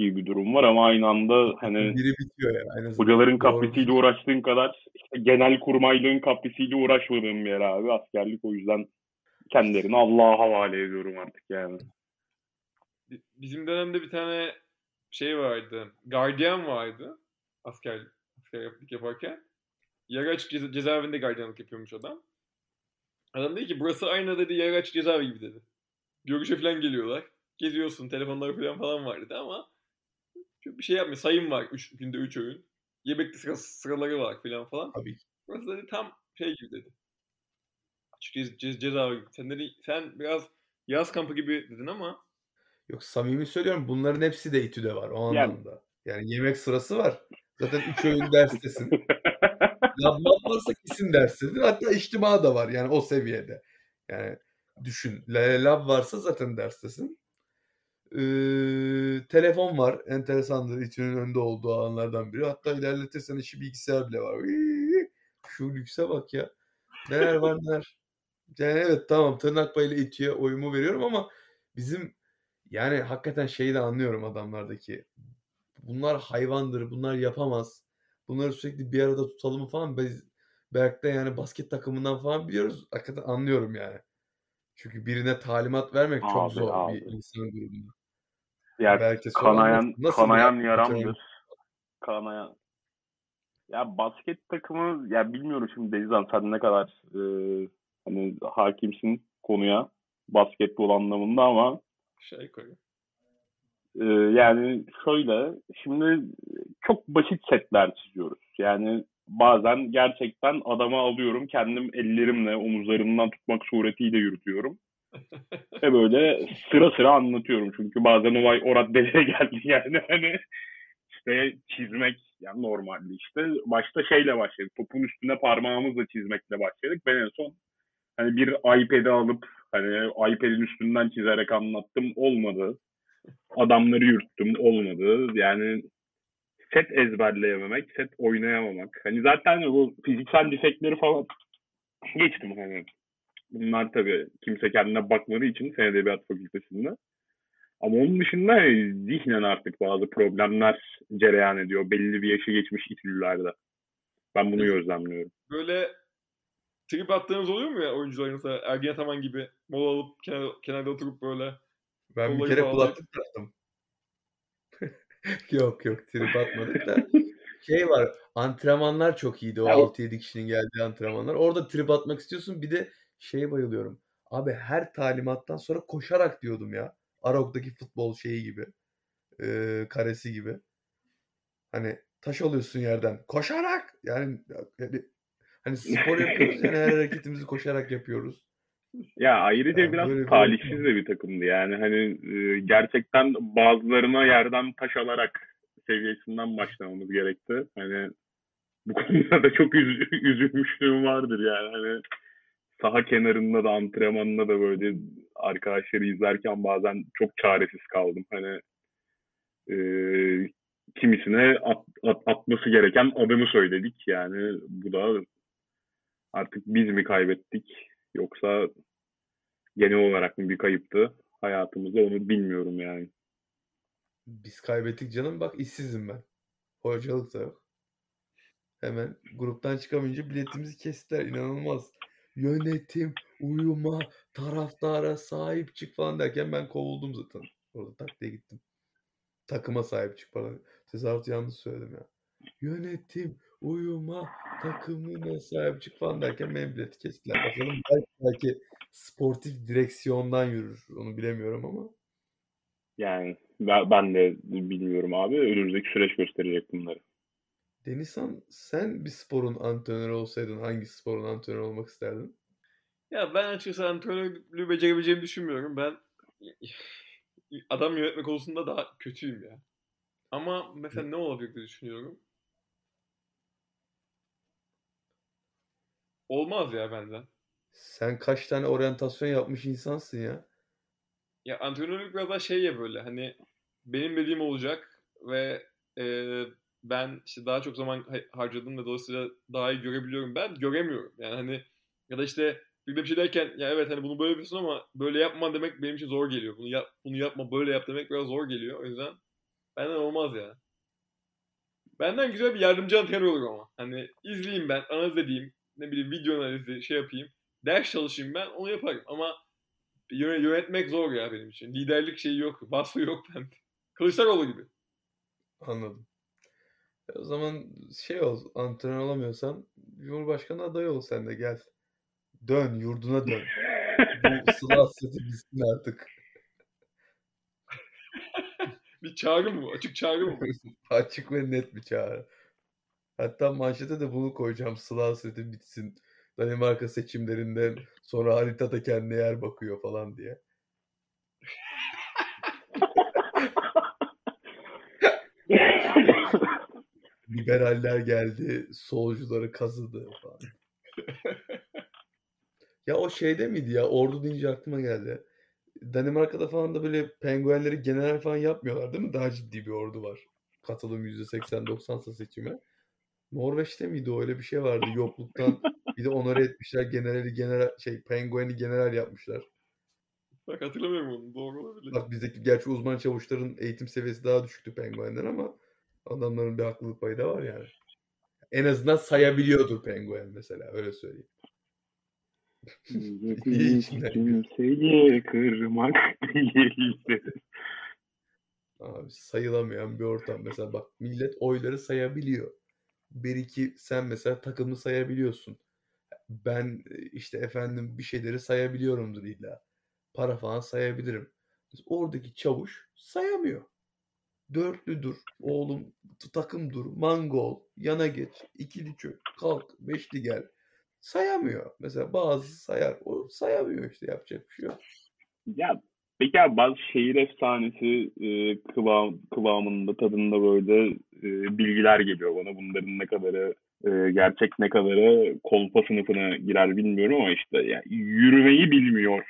gibi bir durum var ama aynı anda hani Biri bitiyor ya. En azından. hocaların kaprisiyle uğraştığın kadar işte genel kurmaylığın kaprisiyle uğraşmadığın bir yer abi askerlik o yüzden kendilerini Allah'a havale ediyorum artık yani. Bi- Bizim dönemde bir tane şey vardı. Gardiyan vardı. Asker, askerlik yaparken. Yarı açık ceza- cezaevinde gardiyanlık yapıyormuş adam. Adam dedi ki burası aynı dedi yarı açık cezaevi gibi dedi. Görüşe falan geliyorlar. Geziyorsun telefonları falan falan var dedi ama çok bir şey yapmıyor. Sayım var. Üç, günde 3 öğün. Yemekli sıra, sıraları var falan falan. Tabii. Burası dedi tam şey gibi dedi. Açık cez, cez, cezaevi gibi. Sen, dedi, sen biraz yaz kampı gibi dedin ama Yok samimi söylüyorum bunların hepsi de İTÜ'de var o Yani. anlamda. Yani yemek sırası var. Zaten üç öğün derstesin. Lab varsa kesin derstesin. Hatta içtima da var yani o seviyede. Yani düşün. la- Lab varsa zaten derstesin. Ee, telefon var. Enteresandır. İTÜ'nün önünde olduğu alanlardan biri. Hatta ilerletirsen işi bilgisayar bile var. Şu lükse bak ya. Neler var neler. Yani evet tamam tırnak payıyla İTÜ'ye oyumu veriyorum ama bizim Yani hakikaten şeyi de anlıyorum adamlardaki. Bunlar hayvandır, bunlar yapamaz. Bunları sürekli bir arada tutalım falan. Biz Berk'te yani basket takımından falan biliyoruz. Hakikaten anlıyorum yani. Çünkü birine talimat vermek çok Abi, zor abi. bir insan grubunda. Ya Belki kanayan kanayan bir- yaramdır. Kanayan. Ya basket takımı ya bilmiyorum şimdi Denizhan sen ne kadar e, hani hakimsin konuya basketbol anlamında ama Şey yukarı. e, yani şöyle şimdi çok basit setler çiziyoruz. Yani bazen gerçekten adamı alıyorum kendim ellerimle omuzlarımdan tutmak suretiyle yürütüyorum. Ve böyle sıra sıra anlatıyorum. Çünkü bazen olay o raddelere geldi yani hani işte çizmek yani normalde işte başta şeyle başladık. Topun üstüne parmağımızla çizmekle başladık. Ben en son hani bir iPad'i alıp hani iPad'in üstünden çizerek anlattım olmadı. Adamları yürüttüm olmadı. Yani set ezberleyememek, set oynayamamak. Hani zaten bu fiziksel defektleri falan geçtim hani. Bunlar tabii kimse kendine bakmadığı için Fen Edebiyat Fakültesi'nde. Ama onun dışında zihnen artık bazı problemler cereyan ediyor. Belli bir yaşı geçmiş itülülerde. Ben bunu gözlemliyorum. Böyle trip attığınız oluyor mu ya oyuncularınıza? Ergen Ataman gibi mola alıp kenar, kenarda oturup böyle Ben bir kere kulaklık taktım. yok yok trip atmadık da. Şey var antrenmanlar çok iyiydi o Ya- 6-7 kişinin geldiği antrenmanlar. Orada trip atmak istiyorsun bir de şeye bayılıyorum. Abi her talimattan sonra koşarak diyordum ya. Arok'taki futbol şeyi gibi. Ee, karesi gibi. Hani taş alıyorsun yerden. Koşarak! Yani, yani hani spor yapıyoruz yani her hareketimizi koşarak yapıyoruz. Ya ayrıca Yani biraz böyle talihsiz de bir takımdı yani. Hani e, gerçekten bazılarına yerden taş alarak seviyesinden başlamamız gerekti. Hani bu konuda da çok üz üzülmüşlüğüm vardır yani. Hani saha kenarında da antrenmanında da böyle arkadaşları izlerken bazen çok çaresiz kaldım. Hani e, kimisine at, at- atması gereken adımı söyledik. Yani bu da artık biz mi kaybettik yoksa genel olarak mı bir kayıptı hayatımızda onu bilmiyorum yani. Biz kaybettik canım bak işsizim ben. Hocalık da yok. Hemen gruptan çıkamayınca biletimizi kestiler. İnanılmaz. Yönetim, uyuma, taraftara sahip çık falan derken ben kovuldum zaten. Orada tak diye gittim. Takıma sahip çık falan. Tezahüratı yanlış söyledim ya. Yönetim, uyuma, takımına sahip çık falan derken benim bileti kestiler. Bakalım belki, belki sportif direksiyondan yürür. Onu bilemiyorum ama. Yani ben de bilmiyorum abi. Önümüzdeki süreç gösterecek bunları. Denizhan sen bir sporun antrenörü olsaydın hangi sporun antrenörü olmak isterdin? Ya ben açıkçası antrenörlüğü becerebileceğimi düşünmüyorum. Ben adam yönetme konusunda daha kötüyüm ya. Ama mesela ne olabilir diye düşünüyorum. Olmaz ya benden. Sen kaç tane oryantasyon yapmış insansın ya. Ya antrenörlük biraz daha şey ya böyle hani benim dediğim olacak ve e, ben işte daha çok zaman ha- harcadım ve dolayısıyla daha iyi görebiliyorum. Ben göremiyorum. Yani hani ya da işte bir şey derken ya evet hani bunu böyle yapıyorsun ama böyle yapma demek benim için zor geliyor. Bunu yap bunu yapma böyle yap demek biraz zor geliyor. O yüzden benden olmaz ya. Benden güzel bir yardımcı antrenör olur ama. Hani izleyeyim ben, analiz edeyim, ne bileyim video analizi şey yapayım. Ders çalışayım ben onu yaparım ama Yö- yönetmek zor ya benim için. Liderlik şeyi yok. Vasfı yok bende. Kılıçdaroğlu gibi. Anladım. E o zaman şey ol, antrenör olamıyorsan Cumhurbaşkanı adayı ol sen de gel. Dön, yurduna dön. Bu sıla hasreti bitsin artık. Bir çağrı mı? Açık çağrı mı? Açık ve net bir çağrı. Hatta manşete de bunu koyacağım. Sıla hasreti bitsin. Danimarka seçimlerinden sonra haritada kendine yer bakıyor falan diye. Liberaller geldi, solcuları kazıdı falan. ya o şeyde miydi ya? Ordu deyince aklıma geldi. Danimarka'da falan da böyle penguenleri general falan yapmıyorlar değil mi? Daha ciddi bir ordu var. Katılım %80-90'sa seçime. Norveç'te miydi? Öyle bir şey vardı. Yokluktan bir de onore etmişler. Generali general şey pengueni general yapmışlar. Bak hatırlamıyorum onu. Doğru olabilir. Bak bizdeki gerçi uzman çavuşların eğitim seviyesi daha düşüktü penguenden ama adamların bir haklılık payı da var yani. En azından sayabiliyordur penguen mesela öyle söyleyeyim. Kimseyi kırmak değildir. Abi sayılamayan bir ortam. Mesela bak millet oyları sayabiliyor. Bir iki sen mesela takımı sayabiliyorsun. Ben e, işte efendim bir şeyleri sayabiliyorumdur illa. Para falan sayabilirim. Oradaki çavuş sayamıyor. Dörtlü dur, oğlum t- takım dur, mangol, yana geç, ikili çök, kalk, beşli gel. Sayamıyor. Mesela bazı sayar, o sayamıyor işte yapacak bir şey yok. Ya peki abi bazı şehir efsanesi e, kıvam, kıvamında tadında böyle e, bilgiler geliyor bana. Bunların ne kadarı e, gerçek ne kadarı kolpa sınıfına girer bilmiyorum ama işte yani yürümeyi bilmiyor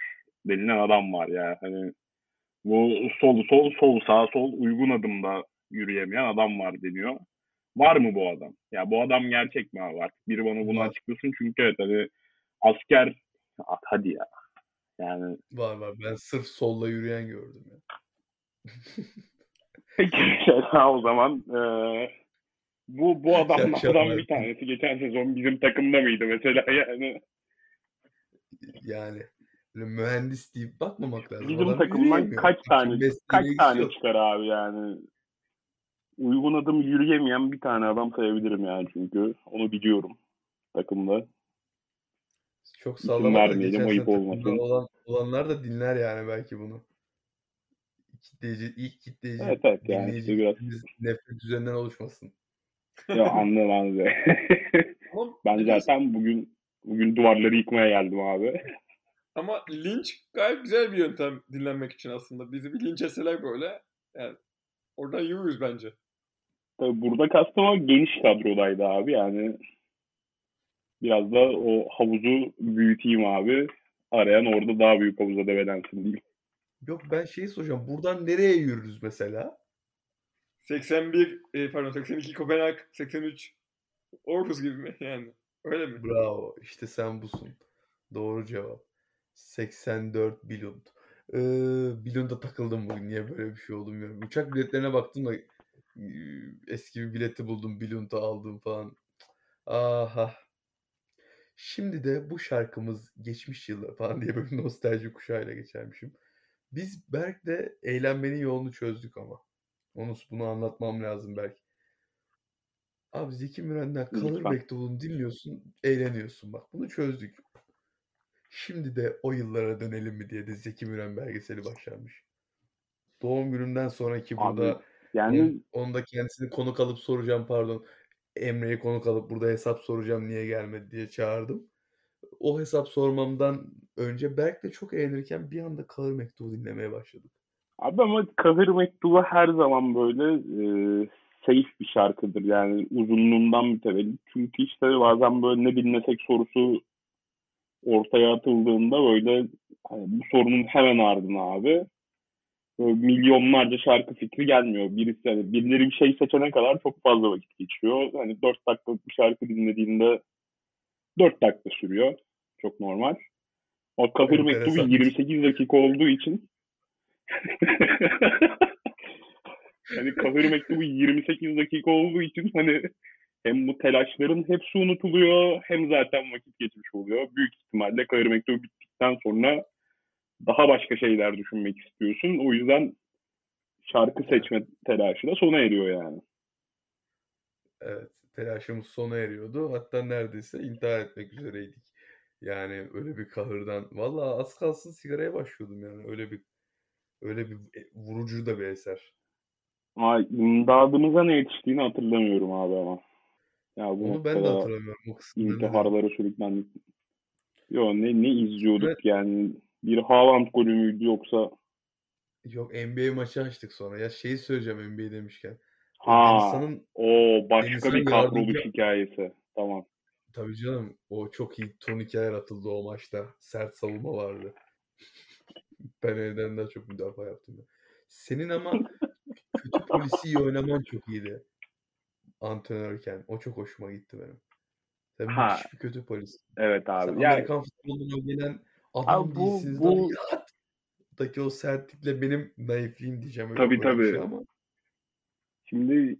denilen adam var ya. Hani bu sol sol sol sağ sol uygun adımda yürüyemeyen adam var deniyor. Var mı bu adam? Ya bu adam gerçek mi abi? Artık biri bana bunu Var. açıklasın çünkü evet hani asker Ah, hadi ya. Yani Var var. Ben sırf solla yürüyen gördüm ya. Peki o zaman eee, bu bu adamlardan bir tanesi geçen sezon bizim takımda mıydı mesela yani Yani böyle mühendis deyip bakmamak lazım. bizim Adam takımdan kaç tane kaç tane yok. çıkar abi yani uygun adım yürüyemeyen bir tane adam sayabilirim yani çünkü onu biliyorum takımda. Çok İsim sallama da vermeyelim, ayıp olmasın. olan, olanlar da dinler yani belki bunu. Kitleyici, ilk kitleyici Evet evet yani işte biraz nefret üzerinden oluşmasın. ya anladım anladım. Ben zaten bugün bugün duvarları yıkmaya geldim abi. Ama linç gayet güzel bir yöntem dinlenmek için aslında. Bizi bir linç etseler böyle. Yani oradan yürürüz bence. Tabii burada kastım ama geniş kadrodaydı abi yani biraz da o havuzu büyüteyim abi. Arayan orada daha büyük havuza develensin diyeyim. Yok ben şeyi soracağım. Buradan nereye yürürüz mesela? 81, e, pardon 82 Kopenhag, 83 Orhus gibi mi yani? Öyle mi? Bravo. İşte sen busun. Doğru cevap. 84 Billund. Ee, Billund'a takıldım bugün. Niye böyle bir şey oldu bilmiyorum. Uçak biletlerine baktım da eski bir bileti buldum. Billund'a aldım falan. Aha. Şimdi de bu şarkımız geçmiş yıllar falan diye böyle nostalji kuşağıyla geçermişim. Biz Berk'le eğlenmenin yolunu çözdük ama. Onu bunu anlatmam lazım Berk. Abi Zeki Müren'den Kalır. Mektubunu dinliyorsun, eğleniyorsun bak. Bunu çözdük. Şimdi de o yıllara dönelim mi diye de Zeki Müren belgeseli başlanmış. Doğum günümden sonraki Abi, burada Yani onun, onu da kendisini konuk alıp soracağım pardon. Emre'yi konuk alıp burada hesap soracağım niye gelmedi diye çağırdım. O hesap sormamdan önce Berk'le çok eğlenirken bir anda Kalır Mektubu dinlemeye başladık. abi ama Kahır Mektubu her zaman böyle e, safe bir şarkıdır yani uzunluğundan mütevellit. Çünkü işte bazen böyle ne dinlesek sorusu ortaya atıldığında böyle hani bu sorunun hemen ardına abi böyle milyonlarca şarkı fikri gelmiyor. Birisi hani birileri bir şey seçene kadar çok fazla vakit geçiyor. Hani 4 dakikalık bir şarkı dinlediğinde 4 dakika sürüyor. Çok normal. O Kahır Mektubu Enteresan. 28 dakika olduğu için hani Kahır Mektubu 28 dakika olduğu için hani hem bu telaşların hepsi unutuluyor hem zaten vakit geçmiş oluyor. Büyük ihtimalle Kahır Mektubu bittikten sonra daha başka şeyler düşünmek istiyorsun. O yüzden şarkı seçme telaşı da sona eriyor yani. Evet, telaşımız sona eriyordu. Hatta neredeyse intihar etmek üzereydik. Yani öyle bir kahırdan. Vallahi az kalsın sigaraya başlıyordum yani. Öyle bir öyle bir e, vurucu da bir eser. Ama imdadımıza ne yetiştiğini hatırlamıyorum abi ama. Ya bu Onu ben de hatırlamıyorum. O intiharlara sürüklendik. Yo ne ne izliyorduk Evet. yani. Bir Haaland golü müydü yoksa Yok NBA maçı açtık sonra. Ya şeyi söyleyeceğim NBA demişken. ha Denizhan'ın o başka Denizhan bir kadroluk yardımcı- hikayesi. Tamam. tabii canım o çok iyi turnikeler atıldı o maçta. Sert savunma vardı. Ben evden daha çok müdafaa yaptım. ya. Senin ama kötü polisi iyi oynaman çok iyiydi. Antrenörken. O çok hoşuma gitti benim. Sen Ha. müthiş bir kötü polis. Evet Sen abi. Yani Amerikan futbolundan gelen adam Abi bu- değilsiniz. bu- şuttaki o sertlikle benim naifliğim diyeceğim. Öyle Tabii tabii. şey ama. Şimdi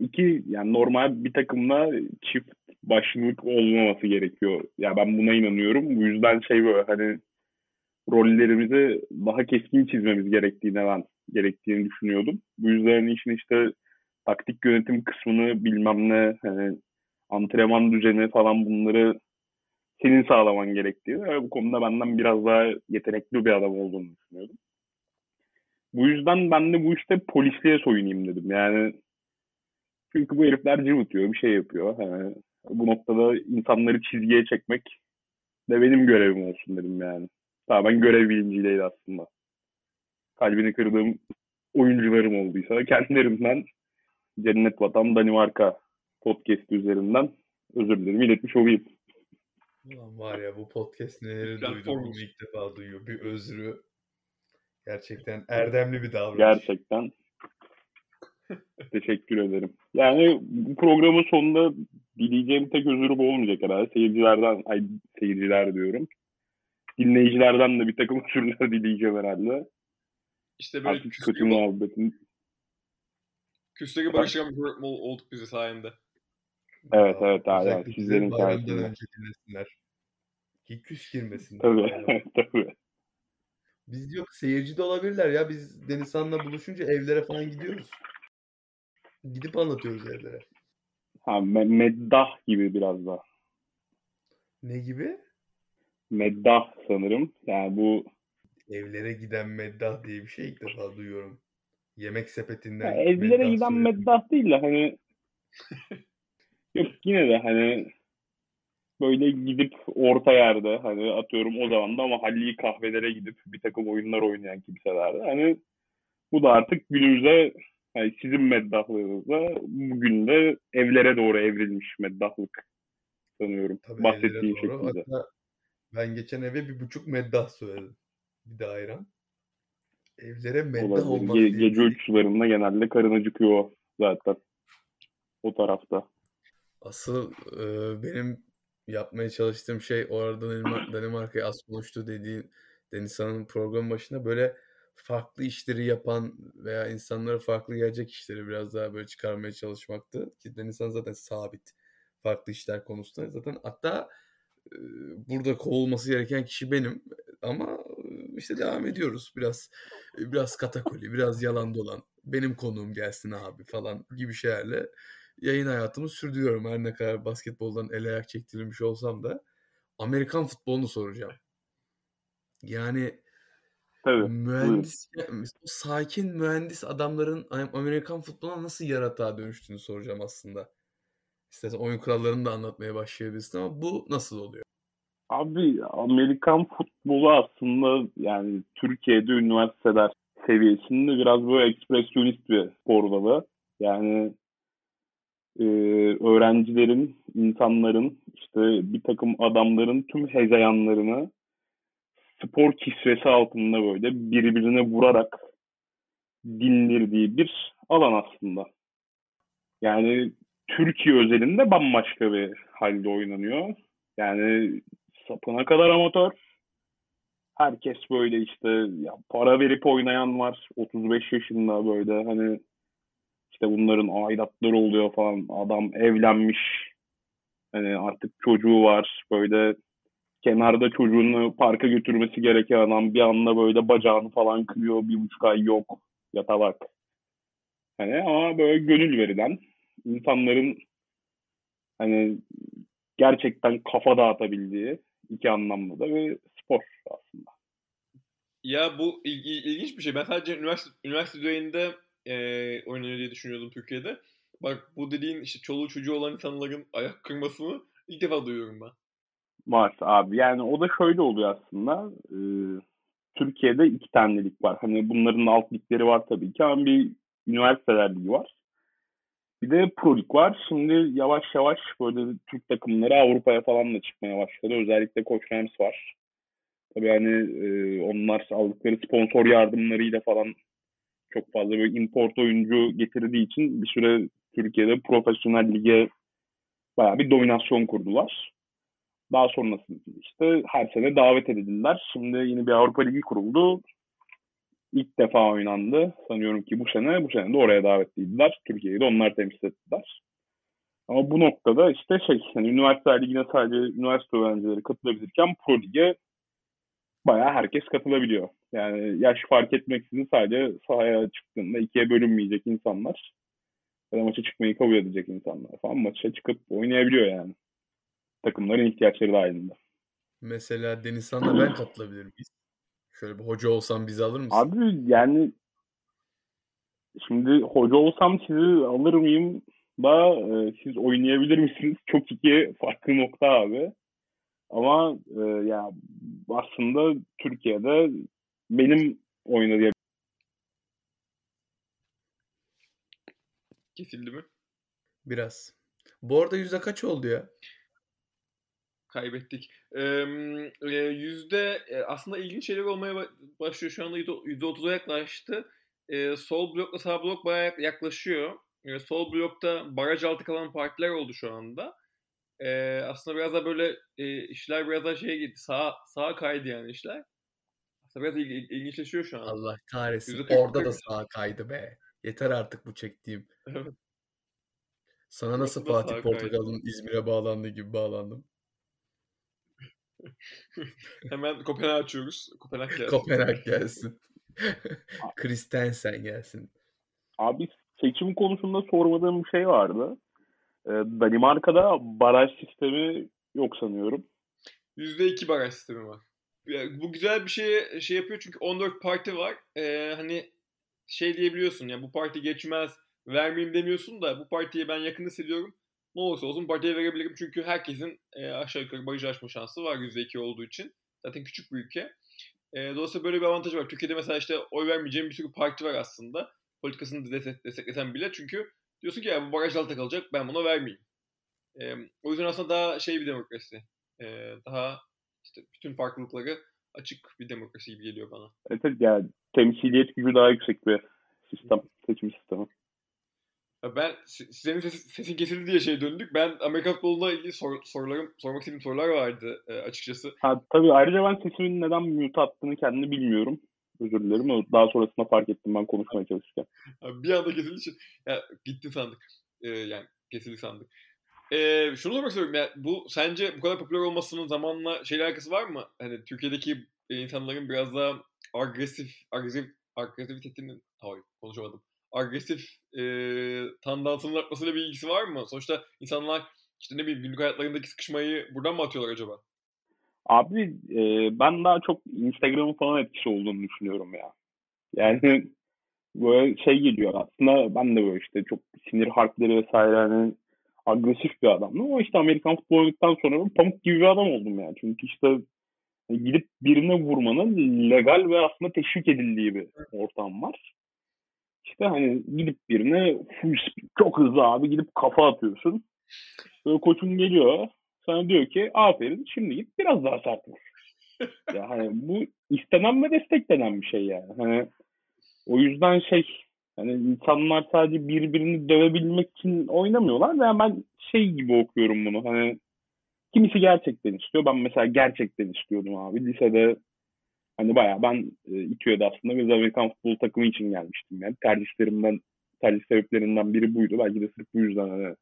iki yani normal bir takımla çift başlılık olmaması gerekiyor. Ya ben buna inanıyorum. Bu yüzden şey böyle hani rollerimizi daha keskin çizmemiz gerektiğine ben gerektiğini düşünüyordum. Bu yüzden işin işte taktik yönetim kısmını bilmem ne hani antrenman düzeni falan bunları senin sağlaman gerektiği ve bu konuda benden biraz daha yetenekli bir adam olduğunu düşünüyordum. Bu yüzden ben de bu işte polisliğe soyunayım dedim. Yani çünkü bu herifler cıvıtıyor, bir şey yapıyor. Yani bu noktada insanları çizgiye çekmek de benim görevim olsun dedim yani. Tamamen görev bilinciyle aslında. Kalbini kırdığım oyuncularım olduysa kendilerimden Cennet Vatan Danimarka podcast üzerinden özür dilerim iletmiş olayım. Ulan var ya bu podcast neleri duydum ilk defa duyuyor. Bir özrü. Gerçekten erdemli bir davranış. Gerçekten teşekkür ederim. Yani bu programın sonunda dileyeceğim tek özür bu olmayacak herhalde. Seyircilerden, ay seyirciler diyorum. Dinleyicilerden de bir takım özürler dileyeceğim herhalde. İşte böyle Artık kötü muhabbetin. Program ol- olduk bizi sayende. Evet, Ya, evet, abi, özellikle sizlerin sayesinde. önce dinlesinler. Ki küs girmesinler. Tabii, tabii. Biz yok seyirci de olabilirler ya. Biz Denizhan'la buluşunca evlere falan gidiyoruz. Gidip anlatıyoruz evlere. Ha, me- meddah gibi biraz da. Ne gibi? Meddah sanırım. Yani bu Evlere giden meddah diye bir şey ilk defa duyuyorum. Yemek sepetinden ya meddah giden meddah değil de hani yok yine de hani böyle gidip orta yerde hani atıyorum o zaman da mahalli kahvelere gidip bir takım oyunlar oynayan kimselerde hani bu da artık günümüze hani sizin meddahlığınızda bugün de evlere doğru evrilmiş meddahlık sanıyorum. Tabii Bahsettiğin şekilde. Hatta ben geçen eve bir buçuk meddah söyledim. Bir de ayran. Evlere meddah olmaz Ge- diye gece uykularında genelde karın acıkıyor zaten o tarafta. Asıl e, benim yapmaya çalıştığım şey o arada Danimark, Danimarka'ya az konuştu dediğin Denizhan'ın program başında böyle farklı işleri yapan veya insanlara farklı gelecek işleri biraz daha böyle çıkarmaya çalışmaktı. Ki Denizhan zaten sabit farklı işler konusunda. Zaten hatta e, burada kovulması gereken kişi benim ama işte devam ediyoruz. Biraz biraz katakoli, biraz yalan dolan. Benim konuğum gelsin abi falan gibi şeylerle yayın hayatımı sürdürüyorum. Her ne kadar basketboldan el ayak çektirilmiş olsam da Amerikan futbolunu soracağım. Yani Tabii. mühendis, o sakin mühendis adamların Amerikan futboluna nasıl yaratığa dönüştüğünü soracağım aslında. İstersen oyun kurallarını da anlatmaya başlayabilirsin ama bu nasıl oluyor? Abi Amerikan futbolu aslında yani Türkiye'de üniversiteler seviyesinde biraz böyle ekspresyonist bir spor dalı. Yani e, öğrencilerin, insanların, işte bir takım adamların tüm hezeyanlarını spor kisvesi altında böyle birbirine vurarak dindirdiği bir alan aslında. Yani Türkiye özelinde bambaşka bir halde oynanıyor. Yani sapına kadar amatör. Herkes böyle işte ya para verip oynayan var. 35 yaşında böyle hani işte bunların aidatları oluyor falan. Adam evlenmiş. Hani artık çocuğu var. Böyle kenarda çocuğunu parka götürmesi gereken adam bir anda böyle bacağını falan kırıyor. Bir buçuk ay yok. Yatalak. Hani ama böyle gönül verilen insanların hani gerçekten kafa dağıtabildiği iki anlamda da bir spor aslında. Ya bu il- il- ilginç bir şey. Ben sadece üniversite, üniversite düzeyinde e, oynanıyor diye düşünüyordum Türkiye'de. Bak bu dediğin işte çoluğu çocuğu olan insanların ayak kırmasını ilk defa duyuyorum ben. Var abi. Yani o da şöyle oluyor aslında. Ee, Türkiye'de iki tane lig var. Hani bunların alt ligleri var tabii ki ama bir üniversiteler ligi var. Bir de Pro Lig var. Şimdi yavaş yavaş böyle Türk takımları Avrupa'ya falan da çıkmaya başladı. Özellikle Koç Rams var. Tabii hani e, onlar aldıkları sponsor yardımlarıyla falan çok fazla böyle import oyuncu getirdiği için bir süre Türkiye'de profesyonel lige bayağı bir dominasyon kurdular. Daha sonrasında işte her sene davet edildiler. Şimdi yeni bir Avrupa Ligi kuruldu. İlk defa oynandı. Sanıyorum ki bu sene, bu sene de oraya davetliydiler. Türkiye'yi de onlar temsil ettiler. Ama bu noktada işte şey, yani üniversite ligine sadece üniversite öğrencileri katılabilirken Pro Lig'e bayağı herkes katılabiliyor. Yani yaş fark etmeksizin sadece sahaya çıktığında ikiye bölünmeyecek insanlar ya da maça çıkmayı kabul edecek insanlar falan maça çıkıp oynayabiliyor yani. Takımların ihtiyaçları dahilinde. Mesela Denizhan'la ben katılabilir miyiz? Şöyle bir hoca olsam bizi alır mısın? Abi yani şimdi hoca olsam sizi alır mıyım da e, siz oynayabilir misiniz? Çok iki farklı nokta abi. Ama e, ya aslında Türkiye'de benim oynadığım Kesildi mi? Biraz. Bu arada yüzde kaç oldu ya? Kaybettik. Ee, yüzde aslında ilginç şeyler olmaya başlıyor. Şu anda yüzde otuza yaklaştı. Ee, sol blokla sağ blok bayağı yaklaşıyor. Ee, sol blokta baraj altı kalan partiler oldu şu anda. Ee, aslında biraz da böyle e, işler biraz da şeye gitti. Sağa, sağa kaydı yani işler. Aslında biraz il, il, ilginçleşiyor şu an. Allah kahretsin. Orada da sağa kaydı be. Yeter artık bu çektiğim. Evet. Sana nasıl Fatih Portakal'ın İzmir'e bağlandığı gibi bağlandım? Hemen Kopenhag açıyoruz. Kopenhag gelsin. Kopenhag gelsin. Christensen gelsin. Abi seçim konusunda sormadığım bir şey vardı. Ee, Danimarka'da baraj sistemi yok sanıyorum. %2 baraj sistemi var. Bu güzel bir şey şey yapıyor çünkü 14 parti var. Ee, hani şey diyebiliyorsun ya bu parti geçmez vermeyeyim demiyorsun da bu partiye ben yakın hissediyorum. Ne olursa olsun partiye verebilirim çünkü herkesin e, aşağı yukarı baraj açma şansı var %2 olduğu için. Zaten küçük bir ülke. E, dolayısıyla böyle bir avantajı var. Türkiye'de mesela işte oy vermeyeceğim bir sürü parti var aslında. Politikasını desteklesen bile çünkü diyorsun ki ya bu baraj altta kalacak ben buna vermeyeyim. E, o yüzden aslında daha şey bir demokrasi. E, daha işte bütün farklılıkları açık bir demokrasi gibi geliyor bana. Evet yani temsiliyet gücü daha yüksek bir sistem, seçim sistemi. Ben senin sesin, sesin kesildi diye şey döndük. Ben Amerika futboluna ilgili sor, sorularım, sormak istediğim sorular vardı e, açıkçası. Ha, tabii ayrıca ben sesimin neden mute attığını kendini bilmiyorum. Özür dilerim. Daha sonrasında fark ettim ben konuşmaya çalışırken. bir anda kesildi için. Ya, gitti sandık. Ee, yani kesildi sandık. Ee, şunu sormak istiyorum. Ya, bu sence bu kadar popüler olmasının zamanla şeyle alakası var mı? Hani Türkiye'deki insanların biraz daha agresif, agresif, agresivitenin... Hayır konuşamadım agresif e, tandansının artmasıyla bir ilgisi var mı? Sonuçta insanlar işte ne bileyim günlük hayatlarındaki sıkışmayı buradan mı atıyorlar acaba? Abi e, ben daha çok Instagram'ın falan etkisi olduğunu düşünüyorum ya. Yani böyle şey geliyor aslında ben de böyle işte çok sinir harpleri vesaire hani agresif bir adamdım ama işte Amerikan futbolu oynadıktan sonra pamuk gibi bir adam oldum yani. Çünkü işte gidip birine vurmanın legal ve aslında teşvik edildiği bir ortam var. İşte hani gidip birine çok hızlı abi gidip kafa atıyorsun. Böyle koçun geliyor. Sana diyor ki aferin şimdi git biraz daha sert vur. ya hani bu istenen ve desteklenen bir şey yani. Hani o yüzden şey hani insanlar sadece birbirini dövebilmek için oynamıyorlar. Yani ben şey gibi okuyorum bunu. Hani kimisi gerçekten istiyor. Ben mesela gerçekten istiyordum abi. Lisede Hani bayağı ben e, İTÜ'ye aslında bir Amerikan futbol takımı için gelmiştim. Yani tercihlerimden, tercih sebeplerinden biri buydu. Belki de sırf bu yüzden hani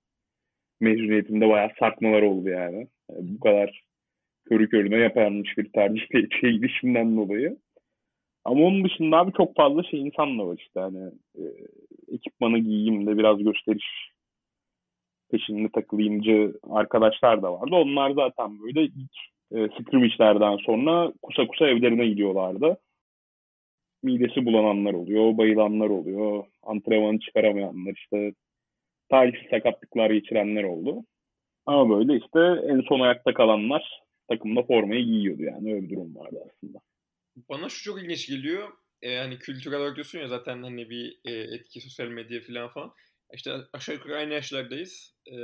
mezuniyetimde bayağı sarkmalar oldu yani. yani bu kadar körü körüne yaparmış bir tercih şey gidişimden dolayı. Ama onun dışında abi çok fazla şey insanla var işte hani e, ekipmanı giyeyim de biraz gösteriş peşinde takılayımcı arkadaşlar da vardı. Onlar zaten böyle ilk e, scrimmage'lerden sonra kusa kusa evlerine gidiyorlardı. Midesi bulananlar oluyor, bayılanlar oluyor, antrenmanı çıkaramayanlar işte talihsiz sakatlıklar geçirenler oldu. Ama böyle işte en son ayakta kalanlar takımda formayı giyiyordu yani öyle bir durum vardı aslında. Bana şu çok ilginç geliyor. Ee, hani kültürel olarak diyorsun ya zaten hani bir e, etki sosyal medya falan falan. İşte aşağı yukarı aynı yaşlardayız. Ee,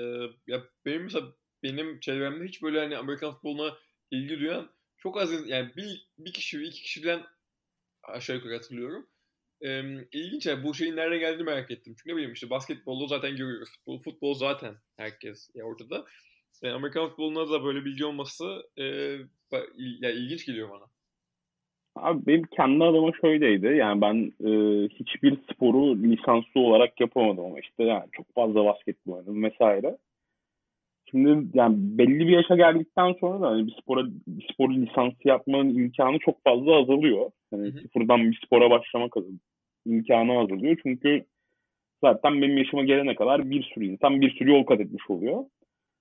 ya benim mesela benim çevremde hiç böyle hani Amerikan futboluna ilgi duyan çok az yani bir, bir kişi iki kişiden aşağı yukarı hatırlıyorum. Ee, ilginç yani bu şeyin nereden geldiğini merak ettim. Çünkü ne bileyim işte basketbolu zaten görüyoruz. Futbol, futbol zaten herkes ya ortada. Yani Amerikan futboluna da böyle bilgi olması e, ya ilginç geliyor bana. Abi benim kendi adıma şöyleydi. Yani ben e, hiçbir sporu lisanslı olarak yapamadım ama işte yani çok fazla basketbol oynadım vesaire. Şimdi yani belli bir yaşa geldikten sonra da hani bir spora bir spor lisansı yapmanın imkanı çok fazla azalıyor. Hani sıfırdan bir spora başlamak imkanı azalıyor. Çünkü zaten benim yaşıma gelene kadar bir sürü insan bir sürü yol kat etmiş oluyor.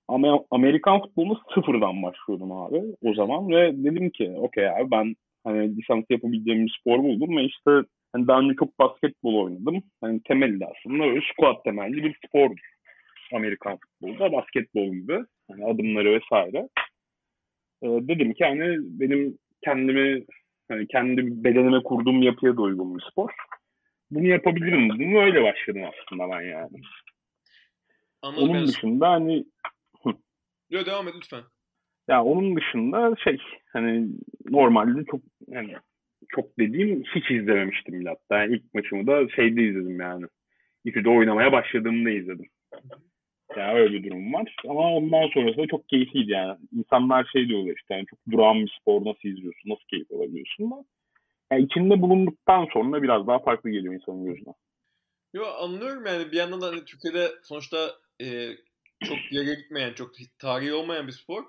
Ama Amerikan futbolunu sıfırdan başlıyordum abi o zaman ve dedim ki okey abi ben hani lisans yapabileceğim bir spor buldum ve işte hani daha önce çok basketbol oynadım. Hani temelde aslında öyle squat temelli bir spordur. Amerikan futbolda basketbol gibi hani adımları vesaire. Ee, dedim ki hani benim kendimi hani kendi bedenime kurduğum yapıya da uygun bir spor. Bunu yapabilirim dedim. Öyle başladım aslında ben yani. Anladım. Onun dışında hani Yok devam et lütfen. Ya onun dışında şey hani normalde çok yani çok dediğim hiç izlememiştim bile hatta. Yani ilk maçımı da şeyde izledim yani. İTÜ'de oynamaya başladığımda izledim. Yani öyle bir durum var. Ama ondan sonrası da çok keyifliydi yani. İnsanlar şey diyorlar işte yani çok durağan bir spor nasıl izliyorsun, nasıl keyif alabiliyorsun da. Yani içinde bulunduktan sonra biraz daha farklı geliyor insanın gözüne. Yo anlıyorum yani bir yandan da hani Türkiye'de sonuçta e, çok yere gitmeyen, çok tarihi olmayan bir spor.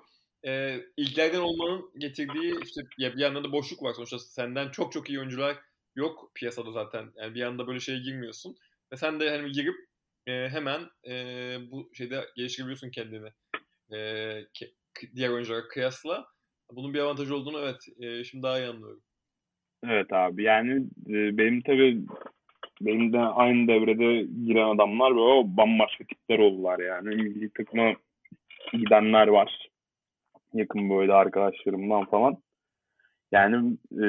E, ilklerden olmanın getirdiği işte ya bir yandan da boşluk var sonuçta senden çok çok iyi oyuncular yok piyasada zaten. Yani bir anda böyle şeye girmiyorsun. Ve sen de hani girip e, hemen e, bu şeyde geliştirebiliyorsun kendini. E, ke, diğer oyunculara kıyasla. Bunun bir avantajı olduğunu evet e, şimdi daha iyi anlıyorum. Evet abi yani e, benim tabii benim de aynı devrede giren adamlar ve o bambaşka tipler oldular yani. Milli takıma gidenler var. Yakın böyle arkadaşlarımdan falan. Yani e,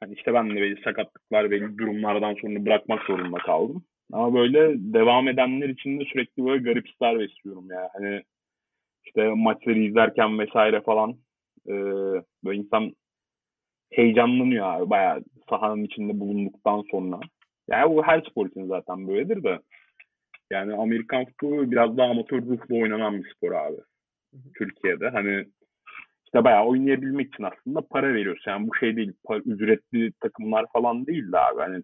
hani işte ben de belli sakatlıklar, belli durumlardan sonra bırakmak zorunda kaldım. Ama böyle devam edenler için de sürekli böyle garip hisler besliyorum yani. Hani işte maçları izlerken vesaire falan e, böyle insan heyecanlanıyor abi bayağı sahanın içinde bulunduktan sonra. Yani bu her spor için zaten böyledir de. Yani Amerikan futbolu biraz daha amatör ruhlu oynanan bir spor abi. Türkiye'de. Hani işte bayağı oynayabilmek için aslında para veriyorsun. Yani bu şey değil, ücretli takımlar falan değil de abi. Hani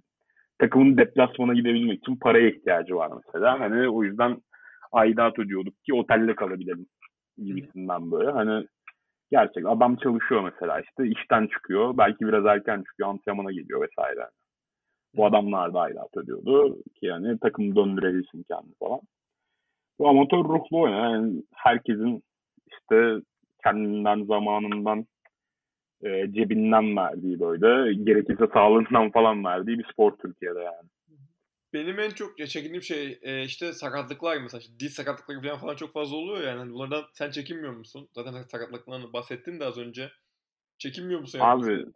takımın deplasmana gidebilmek için paraya ihtiyacı var mesela. Hani o yüzden aidat ödüyorduk ki otelde kalabilelim gibisinden böyle. Hani gerçek adam çalışıyor mesela işte işten çıkıyor. Belki biraz erken çıkıyor antrenmana geliyor vesaire. Bu adamlar da aidat ödüyordu ki yani takımı döndürebilsin kendi falan. Bu amatör ruhlu oyun. Yani herkesin işte kendinden, zamanından, e, cebinden verdiği böyle, gerekirse sağlığından falan verdiği bir spor Türkiye'de yani. Benim en çok çekindiğim şey e, işte sakatlıklar mesela işte diz sakatlıkları falan, falan çok fazla oluyor yani. Hani bunlardan sen çekinmiyor musun? Zaten sakatlıklarını bahsettin de az önce. Çekinmiyor musun? Abi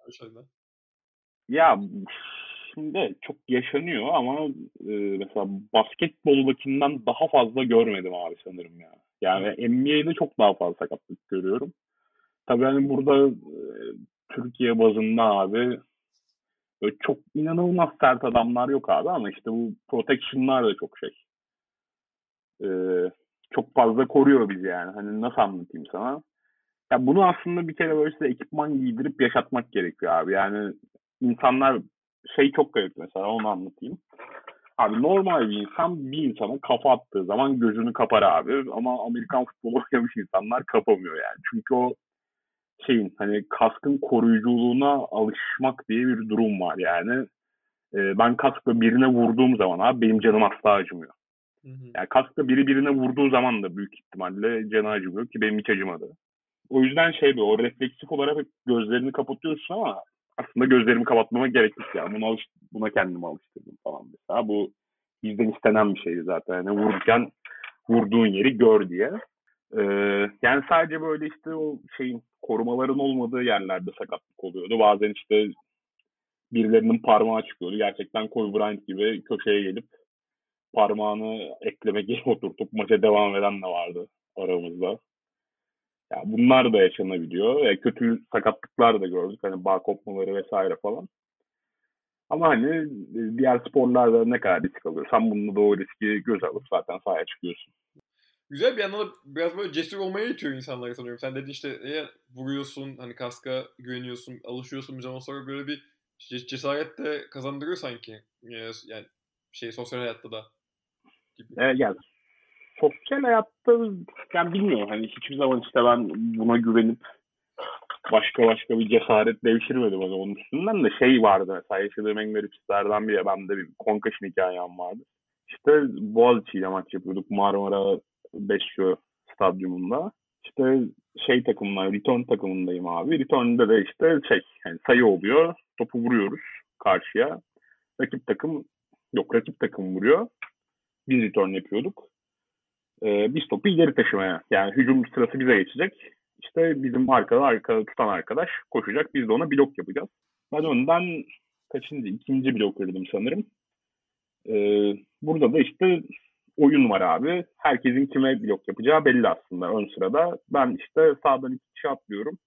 ya şimdi çok yaşanıyor ama e, mesela basketboldakinden daha fazla görmedim abi sanırım ya. Yani NBA'de çok daha fazla sakatlık görüyorum. Tabii hani burada e, Türkiye bazında abi böyle çok inanılmaz sert adamlar yok abi ama işte bu protection'lar da çok şey. E, çok fazla koruyor bizi yani. Hani nasıl anlatayım sana? Ya bunu aslında bir kere böyle size ekipman giydirip yaşatmak gerekiyor abi. Yani insanlar şey çok garip mesela onu anlatayım. Abi normal bir insan bir insana kafa attığı zaman gözünü kapar abi. Ama Amerikan futbolu oynamış insanlar kapamıyor yani. Çünkü o şeyin hani kaskın koruyuculuğuna alışmak diye bir durum var yani. Ee, ben kaskla birine vurduğum zaman abi benim canım asla acımıyor. Hı hı. Yani kaskla biri birine vurduğu zaman da büyük ihtimalle canı acımıyor ki benim hiç acımadı. O yüzden şey bir o refleksif olarak gözlerini kapatıyorsun ama aslında gözlerimi kapatmama gerek yok yani. Buna, alış, buna kendimi alıştırdım falan mesela. Bu bizden istenen bir şeydi zaten. Yani vururken vurduğun yeri gör diye. Ee, yani sadece böyle işte o şeyin korumaların olmadığı yerlerde sakatlık oluyordu. Bazen işte birilerinin parmağı çıkıyordu. Gerçekten Kobe Bryant gibi köşeye gelip parmağını ekleme geri oturtup maça devam eden de vardı aramızda. Yani bunlar da yaşanabiliyor. Yani kötü sakatlıklar da gördük. Hani bağ kopmaları vesaire falan. Ama hani diğer sporlarda ne kadar risk alıyorsan bununla da o riski göz alıp zaten sahaya çıkıyorsun. Güzel bir yandan da biraz böyle cesur olmaya itiyor insanları sanıyorum. Sen dedin işte e, vuruyorsun, hani kaska güveniyorsun, alışıyorsun bir zaman sonra böyle bir cesaret de kazandırıyor sanki. Yani şey sosyal hayatta da. Gibi. Evet, yani sosyal hayatta yani bilmiyorum hani hiçbir zaman işte ben buna güvenip başka başka bir cesaret devşirmedim hani onun üstünden de şey vardı mesela yaşadığım en garip hislerden biri bende bir concussion hikayem vardı. İşte Boğaziçi ile maç yapıyorduk Marmara Besyo stadyumunda. İşte şey takımlar, return takımındayım abi. Return'da da işte şey yani sayı oluyor. Topu vuruyoruz karşıya. Rakip takım yok rakip takım vuruyor. Biz return yapıyorduk. Ee, biz topu ileri taşımaya. Yani hücum sırası bize geçecek. İşte bizim arkada arkada tutan arkadaş koşacak. Biz de ona blok yapacağız. Ben önden kaçıncı? ikinci blok kırdım sanırım. Ee, burada da işte oyun var abi. Herkesin kime blok yapacağı belli aslında ön sırada. Ben işte sağdan iki kişi atlıyorum.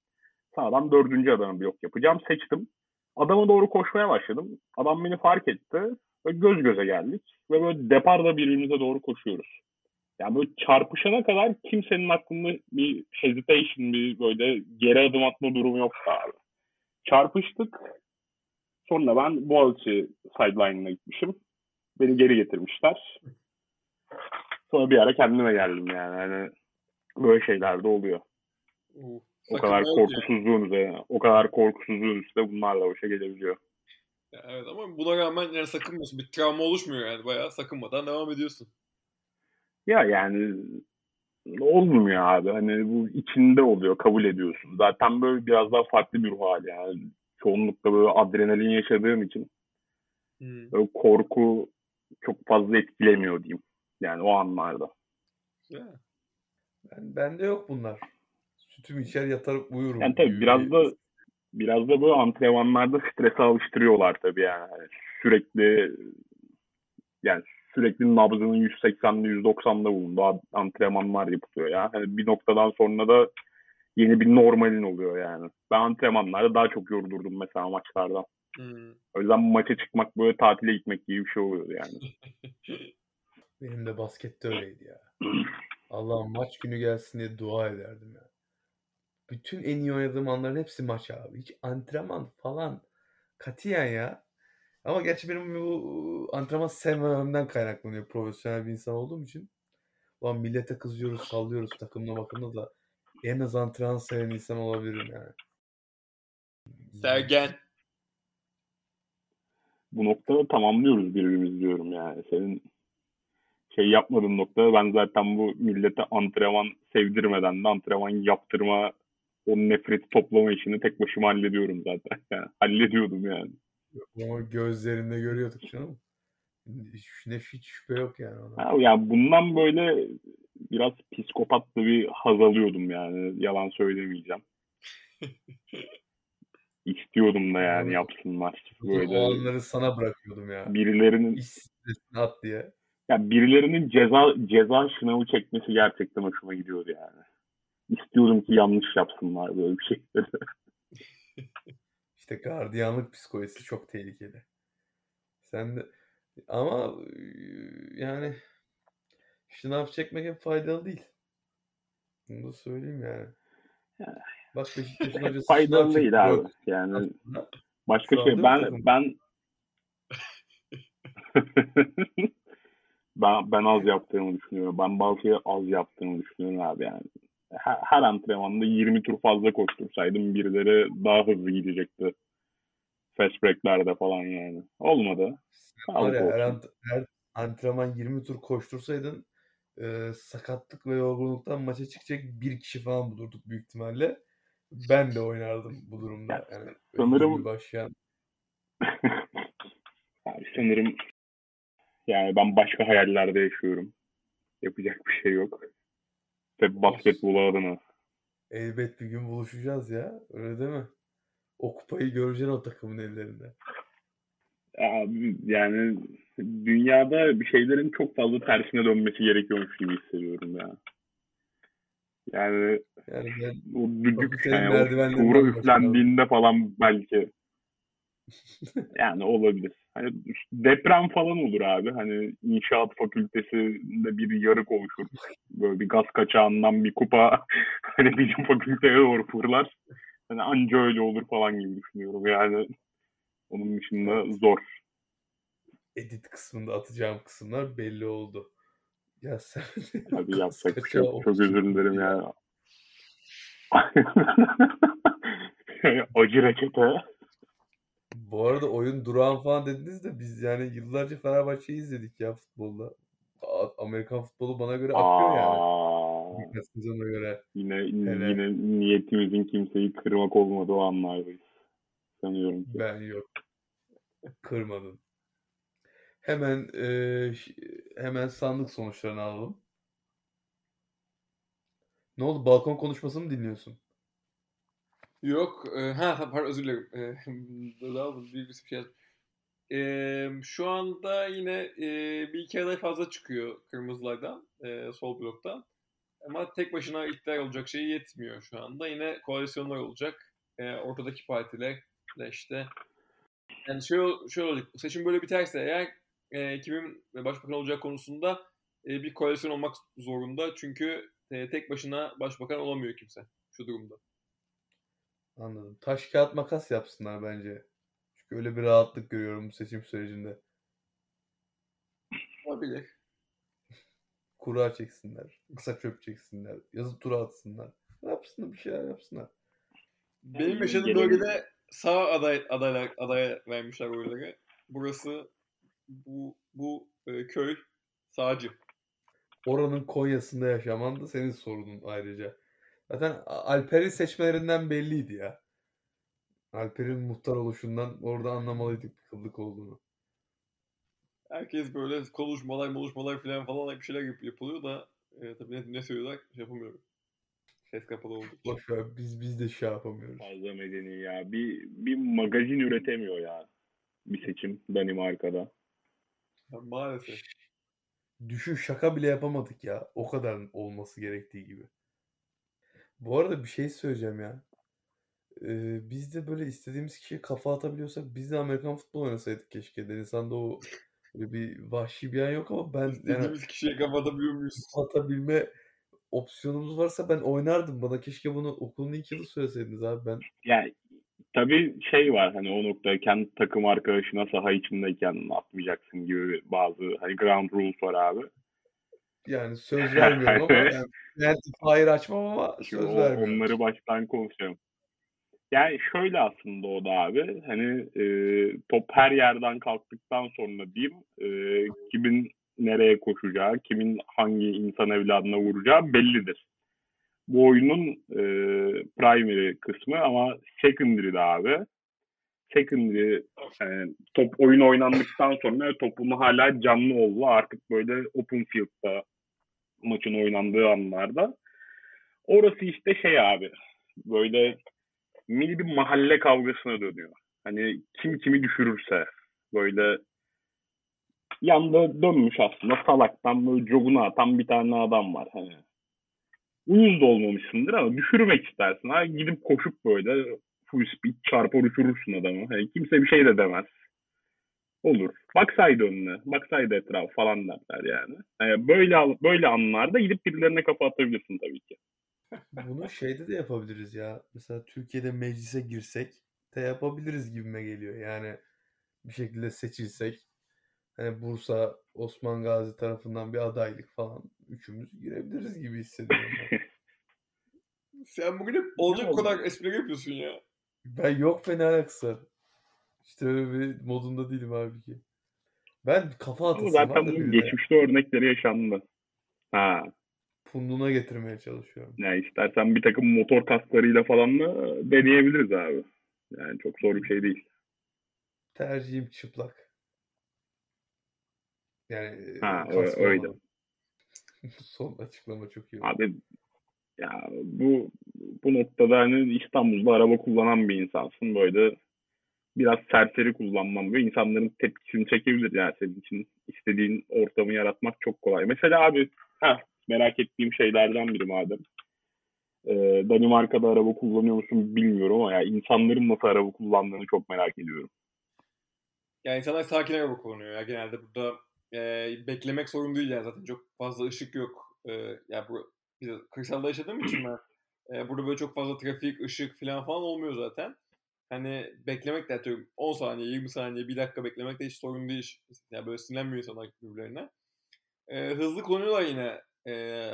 Sağdan dördüncü adamı blok yapacağım. Seçtim. Adama doğru koşmaya başladım. Adam beni fark etti. Ve göz göze geldik. Ve böyle deparda birbirimize doğru koşuyoruz. Yani böyle çarpışana kadar kimsenin aklında bir hesitation, bir böyle geri adım atma durumu yoktu abi. Çarpıştık. Sonra ben Boğaziçi sideline'ına gitmişim. Beni geri getirmişler. Sonra bir ara kendime geldim yani. yani böyle şeyler de oluyor. Uh, o kadar korkusuzluğun üzerine, o kadar korkusuzluğun üstüne bunlarla başa gelebiliyor. Ya evet ama buna rağmen yani sakınmıyorsun. Bir travma oluşmuyor yani. Bayağı sakınmadan devam ediyorsun. Ya yani olmuyor abi. Hani bu içinde oluyor. Kabul ediyorsun. Zaten böyle biraz daha farklı bir ruh hali yani. Çoğunlukla böyle adrenalin yaşadığım için hmm. böyle korku çok fazla etkilemiyor diyeyim. Yani o anlarda. Ben, bende yok bunlar. Sütüm içer yatar uyurum. Yani tabii biraz da biraz da bu antrenmanlarda strese alıştırıyorlar tabii yani. Sürekli yani sürekli nabzının 180'de 190'da bulunduğu antrenmanlar yapılıyor ya. Yani bir noktadan sonra da yeni bir normalin oluyor yani. Ben antrenmanlarda daha çok yorulurdum mesela maçlardan. Hmm. O yüzden maça çıkmak böyle tatile gitmek gibi bir şey oluyor yani. Benim de baskette öyleydi ya. Allah'ım maç günü gelsin diye dua ederdim ya. Bütün en iyi oynadığım anların hepsi maç abi. Hiç antrenman falan katiyen ya. Ama gerçi benim bu antrenman sevmememden kaynaklanıyor profesyonel bir insan olduğum için. Ulan millete kızıyoruz, sallıyoruz takımla bakımda da en az antrenman seven insan olabilirim yani. Sergen. Bu noktada tamamlıyoruz birbirimizi diyorum yani. Senin şey yapmadığın noktada ben zaten bu millete antrenman sevdirmeden de antrenman yaptırma o nefreti toplama işini tek başıma hallediyorum zaten. Yani hallediyordum yani. Ama gözlerinde görüyorduk canım. Ne hiç şüphe yok yani. Ona. Ha, yani bundan böyle biraz psikopatlı bir haz alıyordum yani. Yalan söylemeyeceğim. İstiyordum da yani yapsınlar. Böyle o anları sana bırakıyordum ya. Birilerinin İstesini at diye. Ya birilerinin ceza ceza sınavı çekmesi gerçekten hoşuma gidiyordu yani. İstiyordum ki yanlış yapsınlar böyle bir şeyleri. İşte gardiyanlık psikolojisi çok tehlikeli. Sen de ama yani şınav çekmek hep faydalı değil. Bunu da söyleyeyim yani. Bak Beşiktaş'ın hocası faydalı değil abi. Yani başka şey ben ben ben ben az yaptığımı düşünüyorum. Ben şeyi az yaptığımı düşünüyorum abi yani her, her antrenmanda 20 tur fazla koştursaydım birileri daha hızlı gidecekti. Fast break'lerde falan yani. Olmadı. Var ya, her, ant- her antrenman 20 tur koştursaydın e, sakatlık ve yorgunluktan maça çıkacak bir kişi falan bulurduk büyük ihtimalle. Ben de oynardım bu durumda. Yani sanırım başlayan. yani sanırım yani ben başka hayallerde yaşıyorum. Yapacak bir şey yok. Ve basketbol adına. Elbet bir gün buluşacağız ya. Öyle değil mi? O kupayı göreceksin o takımın ellerinde. Abi, yani dünyada bir şeylerin çok fazla tersine dönmesi gerekiyormuş gibi hissediyorum ya. Yani, yani o düdük yani o tuğra üflendiğinde falan belki yani olabilir. Hani deprem falan olur abi. Hani inşaat fakültesinde bir yarık oluşur. Böyle bir gaz kaçağından bir kupa hani bizim fakülteye doğru fırlar. Hani anca öyle olur falan gibi düşünüyorum. Yani onun dışında zor. Edit kısmında atacağım kısımlar belli oldu. Ya sen yapacak bir şey yok. Çok özür dilerim ya. Acı reçete. Bu arada oyun durağan falan dediniz de biz yani yıllarca Fenerbahçe'yi izledik ya futbolda. Amerikan futbolu bana göre akıyor yani. Birkaç sezona göre. Yine, Hele. yine niyetimizin kimseyi kırmak olmadı o anlardayız. Sanıyorum ki. Ben yok. Kırmadın. Hemen e, hemen sandık sonuçlarını alalım. Ne oldu? Balkon konuşmasını mı dinliyorsun? Yok. E, ha pardon özür dilerim. E, daha bir, bir şey e, Şu anda yine e, bir iki aday fazla çıkıyor kırmızılardan. E, sol bloktan. Ama tek başına iktidar olacak şey yetmiyor şu anda. Yine koalisyonlar olacak. E, ortadaki partiler de işte yani şöyle, şöyle olacak. Seçim böyle biterse eğer e, kimin başbakan olacak konusunda e, bir koalisyon olmak zorunda. Çünkü e, tek başına başbakan olamıyor kimse şu durumda. Anladım. Taş kağıt makas yapsınlar bence. Çünkü öyle bir rahatlık görüyorum bu seçim sürecinde. Olabilir. Kura çeksinler. Kısa çöp çeksinler. Yazı tura atsınlar. Ne yapsınlar bir şeyler yapsınlar. Benim yaşadığım bölgede sağ aday adaylar adaya vermişler oyları. Burası bu bu e, köy sağcı. Oranın Konya'sında yaşaman da senin sorunun ayrıca. Zaten Alper'in seçmelerinden belliydi ya. Alper'in muhtar oluşundan orada anlamalıydık kıllık olduğunu. Herkes böyle konuşmalar, konuşmalar falan falan bir şeyler yap- yapılıyor da e, tabii ne, ne söylüyorlar şey yapamıyorum. Ses kapalı oldu. Boş ver biz biz de şey yapamıyoruz. Fazla medeni ya. Bir, bir magazin üretemiyor ya. Bir seçim Danimarka'da. Ya, maalesef. Düşün şaka bile yapamadık ya. O kadar olması gerektiği gibi. Bu arada bir şey söyleyeceğim ya. Ee, biz de böyle istediğimiz kişiye kafa atabiliyorsak biz de Amerikan futbol oynasaydık keşke. Denizhan'da o böyle bir vahşi bir an yok ama ben İstediğimiz yani, kişiye kafa atabiliyor muyuz? Atabilme opsiyonumuz varsa ben oynardım. Bana keşke bunu okulun ilk yılı söyleseydiniz abi ben. Yani tabii şey var hani o noktada kendi takım arkadaşına saha içindeyken atmayacaksın gibi bazı hani ground rules var abi. Yani söz vermiyorum ama yani, yani hayır açmam ama söz o, vermiyorum. Onları baştan konuşuyorum. Yani şöyle aslında o da abi hani e, top her yerden kalktıktan sonra diyeyim e, kimin nereye koşacağı, kimin hangi insan evladına vuracağı bellidir. Bu oyunun e, primary kısmı ama secondary de abi. Secondary yani top oyun oynandıktan sonra topun hala canlı oldu artık böyle open field'da maçın oynandığı anlarda. Orası işte şey abi böyle mini bir mahalle kavgasına dönüyor. Hani kim kimi düşürürse böyle yanda dönmüş aslında salaktan böyle jogunu atan bir tane adam var. Hani uyuz da olmamışsındır ama düşürmek istersin. Ha, gidip koşup böyle full speed çarpar uçurursun adamı. Hani kimse bir şey de demez. Olur. Baksaydı önüne, baksaydı etraf falan derler yani. yani. Böyle böyle anlarda gidip birilerine kafa atabilirsin tabii ki. Bunu şeyde de yapabiliriz ya. Mesela Türkiye'de meclise girsek de yapabiliriz gibime geliyor. Yani bir şekilde seçilsek hani Bursa, Osman Gazi tarafından bir adaylık falan üçümüz girebiliriz gibi hissediyorum. Sen bugün hep olacak kadar espri yapıyorsun ya. Ben yok fena alakası İşte öyle bir modunda değilim abi ki. Ben kafa atasım Zaten bu geçmişte örnekleri yaşandı. Ha. Punduna getirmeye çalışıyorum. Yani istersen bir takım motor kasklarıyla falan da deneyebiliriz abi. Yani çok zor bir şey değil. Tercihim çıplak. Yani ha, öyle. Son açıklama çok iyi. Abi ya bu bu noktada hani İstanbul'da araba kullanan bir insansın. Böyle biraz serseri kullanmam ve insanların tepkisini çekebilir. Yani senin için istediğin ortamı yaratmak çok kolay. Mesela abi ha merak ettiğim şeylerden biri madem. Ee, Danimarka'da araba kullanıyor musun bilmiyorum ama ya insanların nasıl araba kullandığını çok merak ediyorum. yani insanlar sakin araba kullanıyor ya genelde burada e, beklemek sorun değil yani zaten çok fazla ışık yok. E, ya bu biz kırsalda yaşadığım için ben e, burada böyle çok fazla trafik, ışık falan falan olmuyor zaten. Hani beklemek de atıyorum 10 saniye, 20 saniye, 1 dakika beklemek de hiç sorun değil. Yani böyle sinirlenmiyor insanlar birbirlerine. E, hızlı kullanıyorlar yine e,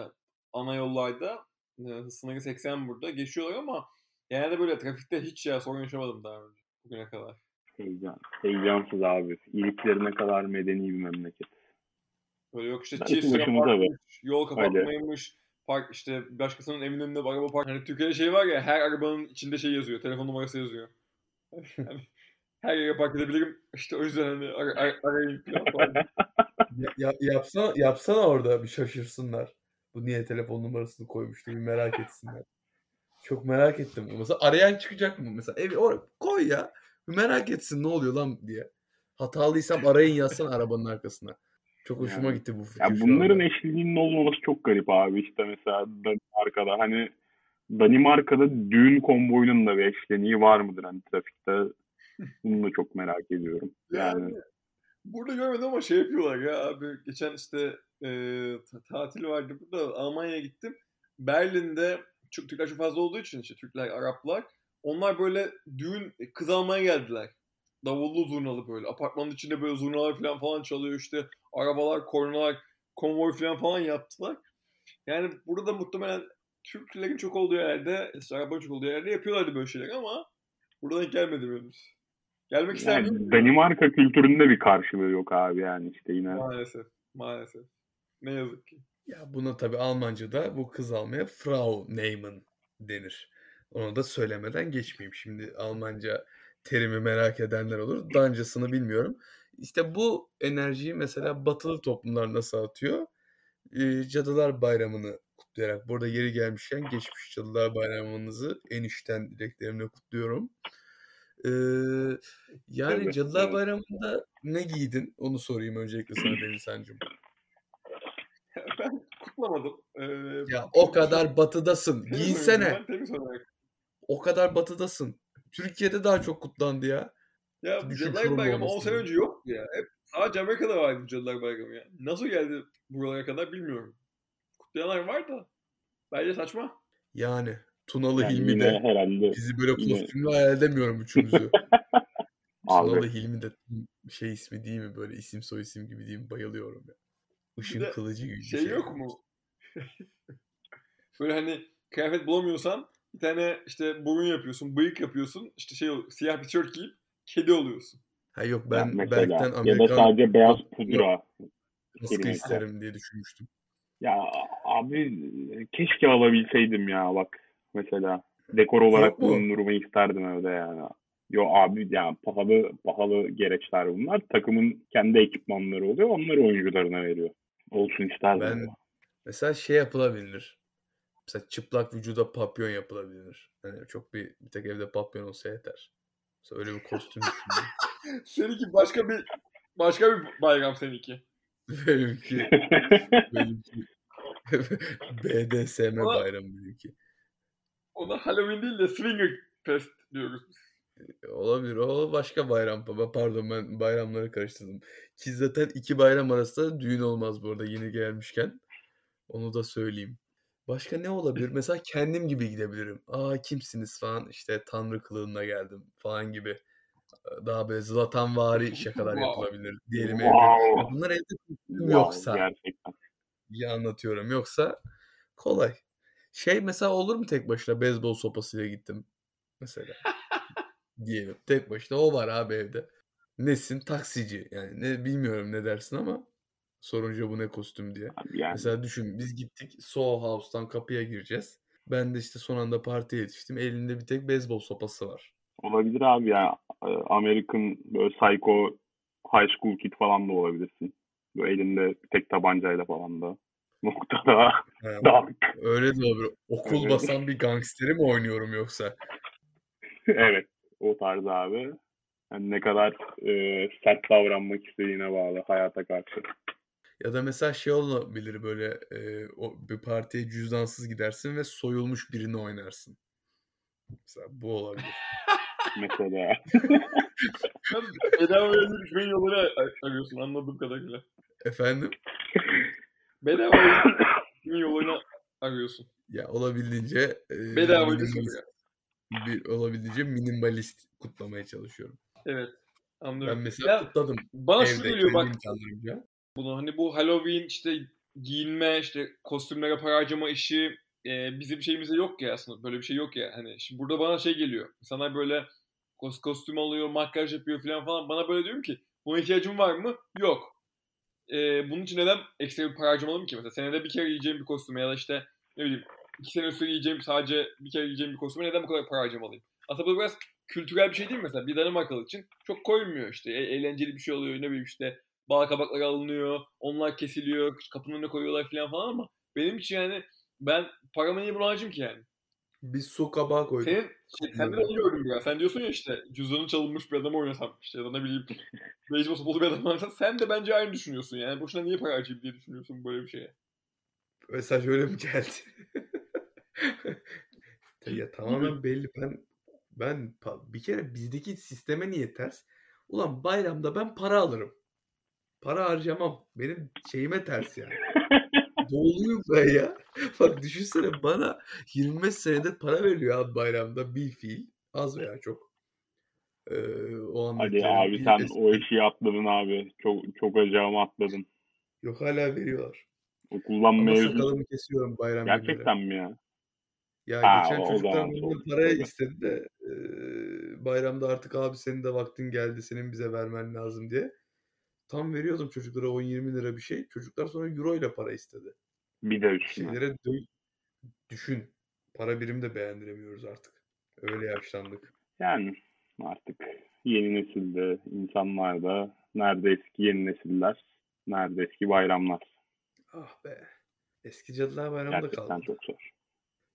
ana yollarda. E, hız sınırı 80 burada. Geçiyorlar ama genelde böyle trafikte hiç ya sorun yaşamadım daha önce bugüne kadar. Heyecan, heyecansız abi. İliklerine kadar medeni bir memleket. Böyle yok işte çift sıra parkmış, yol kapatmaymış, park işte başkasının evinin önünde araba park. Hani Türkiye'de şey var ya her arabanın içinde şey yazıyor, telefon numarası yazıyor. Yani her yere park edebilirim. İşte o yüzden hani ar- ar- arayın falan. Ya, ya- yapsana, yapsana orada bir şaşırsınlar. Bu niye telefon numarasını koymuştu bir merak etsinler. Çok merak ettim. Mesela arayan çıkacak mı? Mesela evi oraya koy ya. Bir merak etsin ne oluyor lan diye. Hatalıysam arayın yazsana arabanın arkasına. Çok hoşuma Yani. gitti bu fikir. Ya şu bunların anda. eşliliğinin olmaması çok garip abi. İşte mesela Danimarka'da hani Danimarka'da düğün konvoyunun da bir eşleniği var mıdır hani trafikte? Bunu da çok merak ediyorum. Yani Yani burada görmedim ama şey yapıyorlar ya abi. Geçen işte e, ta- tatil vardı burada. Almanya'ya gittim. Berlin'de çok Türkler çok fazla olduğu için işte Türkler, Araplar. Onlar böyle düğün kız almaya geldiler. Davullu zurnalı böyle. Apartmanın içinde böyle zurnalar falan falan çalıyor işte. Arabalar, kornalar, konvoy falan falan yaptılar. Yani burada muhtemelen Türklerin çok olduğu yerde, işte arabanın çok olduğu yerde yapıyorlardı böyle şeyler ama burada denk gelmedim henüz. Gelmek ister Yani miyim? Danimarka kültüründe bir karşılığı yok abi yani işte yine. Maalesef. Maalesef. Ne yazık ki. Ya buna tabii Almanca'da bu kız almaya Frau nehmen denir. Onu da söylemeden geçmeyeyim. Şimdi Almanca terimi merak edenler olur. Dancasını bilmiyorum. İşte bu enerjiyi mesela batılı toplumlar nasıl atıyor? Ee, Cadılar Bayramı'nı kutlayarak. Burada yeri gelmişken geçmiş Cadılar Bayramınızı en içten dileklerimle kutluyorum. Ee, yani Tabii, Cadılar evet. Bayramı'nda ne giydin? Onu sorayım öncelikle sana Deniz Hancığım. ben kutlamadım. Ee, Ya o kadar batıdasın. Giyinsene. O kadar batıdasın. Türkiye'de daha çok kutlandı ya. Ya Düşük Cadılar Bayramı 10 olması sene önce yoktu ya. Hep sadece Amerika'da vardı Cadılar Bayramı ya. Nasıl geldi buralara kadar bilmiyorum. Kutlayanlar var da. Bence saçma. Yani Tunalı Yani Hilmi de herhalde bizi böyle yine- kostümlü hayal edemiyorum üçümüzü. Tunalı Hilmi de şey ismi değil mi böyle isim soy isim gibi değil mi? Bayılıyorum ya. Işın de kılıcı gibi Şey şey. yok mu? Böyle hani kıyafet bulamıyorsan bir tane işte burun yapıyorsun, bıyık yapıyorsun. işte şey siyah bir tişört giyip kedi oluyorsun. Ha yok ben mesela Berk'ten ya da Amerikan sadece beyaz pudra kelimesi. isterim diye düşünmüştüm. Ya abi keşke alabilseydim ya bak mesela dekor olarak bulundurumu isterdim evde yani. Yo abi ya pahalı pahalı gereçler bunlar. Takımın kendi ekipmanları oluyor. Onları oyuncularına veriyor. Olsun isterdim. Ben ama. mesela şey yapılabilir. Mesela çıplak vücuda papyon yapılabilir. Hani çok bir, bir tek evde papyon olsa yeter. Mesela öyle bir kostüm düşündüm. Seninki başka bir başka bir bayram seninki. benimki, benimki BDSM Ama- bayramı benimki. Ona Halloween değil de Swinger Fest diyoruz biz. Olabilir. O başka bayram. Baba pardon ben bayramları karıştırdım. Ki zaten iki bayram arasında düğün olmaz bu arada yeni gelmişken. Onu da söyleyeyim. Başka ne olabilir? Mesela kendim gibi gidebilirim. Aa kimsiniz falan işte tanrı kılığında geldim falan gibi. Daha böyle Zlatanvari şakalar Wow. yapılabilir. Diyelim evde. Wow. Ya Bunlar evde Wow, yoksa gerçekten. Diye anlatıyorum. Yoksa kolay. Şey mesela olur mu tek başına beyzbol sopasıyla gittim mesela. Diyelim. Tek başına o var abi evde. Nesin? Taksici. Yani ne bilmiyorum ne dersin ama sorunca bu ne kostüm diye. Abi Yani Mesela düşün biz gittik Soho House'tan kapıya gireceğiz. Ben de işte son anda partiye yetiştim. Elinde bir tek beyzbol sopası var. olabilir abi ya. American böyle psycho high school kid falan da olabilirsin. Böyle elinde bir tek tabancayla falan da. Noktada Ha, dark. öyle de olabilir. Okul Evet. basan bir gangsteri mi oynuyorum yoksa? evet. O tarz abi. Yani ne kadar e, sert davranmak istediğine bağlı hayata karşı. Ya da mesela şey olabilir böyle e, o bir partiye cüzdansız gidersin ve soyulmuş birini oynarsın. Mesela bu olabilir. Mesela. Bedava yolunu ar- arıyorsun anladığım kadarıyla. Efendim? Bedava yolunu arıyorsun. Ya olabildiğince e, Bedava minimalist, bir, olabildiğince minimalist kutlamaya çalışıyorum. Evet. Ben Anlıyorum. mesela Ya, kutladım. bana şu geliyor bak bunu hani bu Halloween işte giyinme işte kostümlere para harcama işi e, bizim şeyimizde yok ya aslında böyle bir şey yok ya hani şimdi burada bana şey geliyor insanlar böyle kos kostüm alıyor makyaj yapıyor falan falan bana böyle diyorum ki buna ihtiyacım var mı yok e, bunun için neden ekstra bir para harcamalıyım ki? Mesela senede bir kere giyeceğim bir kostüme ya da işte ne bileyim iki sene üstü giyeceğim sadece bir kere giyeceğim bir kostüme neden bu kadar para harcamalıyım? Aslında bu biraz kültürel bir şey değil mi? Mesela bir Danimarkalı için çok koymuyor işte. E- eğlenceli bir şey oluyor ne bileyim işte bal kabakları alınıyor, onlar kesiliyor, kapının önüne koyuyorlar falan falan ama benim için yani ben paramı niye buna harcayayım ki yani? Bir su kabağı koydum. Senin, şey, sende de onu gördüm ya. Sen diyorsun ya işte cüzdanı çalınmış bir adamı oynasam işte ya da ne bileyim beyzbol sopolu bir adam oynasam sen de bence aynı düşünüyorsun yani. Boşuna niye para harcayayım diye düşünüyorsun böyle bir şeye. Mesaj öyle mi geldi? ya tamamen belli. Ben ben bir kere bizdeki sisteme niye ters? Ulan bayramda ben para alırım. Para harcamam. Benim şeyime ters yani. Doğuluyum ben ya. Bak düşünsene bana 25 senedir para veriyor abi bayramda bir fiil. Az veya çok. Ee, o anda Hadi abi sen es- o eşiği atladın abi. Çok çok acayip atladın. Yok hala veriyorlar. Okuldan mezun. sakalımı kesiyorum bayram günleri. Gerçekten mi ya? Ya Ha, geçen benden sorun. paraya istedi de e, bayramda artık abi senin de vaktin geldi senin bize vermen lazım diye. Tam veriyordum çocuklara 10-20 lira bir şey. Çocuklar sonra euro ile para istedi. Bir de üstüne. Şeylere dö- düşün. Para birimi de beğendiremiyoruz artık. Öyle yaşlandık. Yani artık yeni nesilde insanlar da nerede eski yeni nesiller, nerede eski bayramlar. Ah be. Eski Cadılar Bayramı da Gerçekten kaldı. çok zor.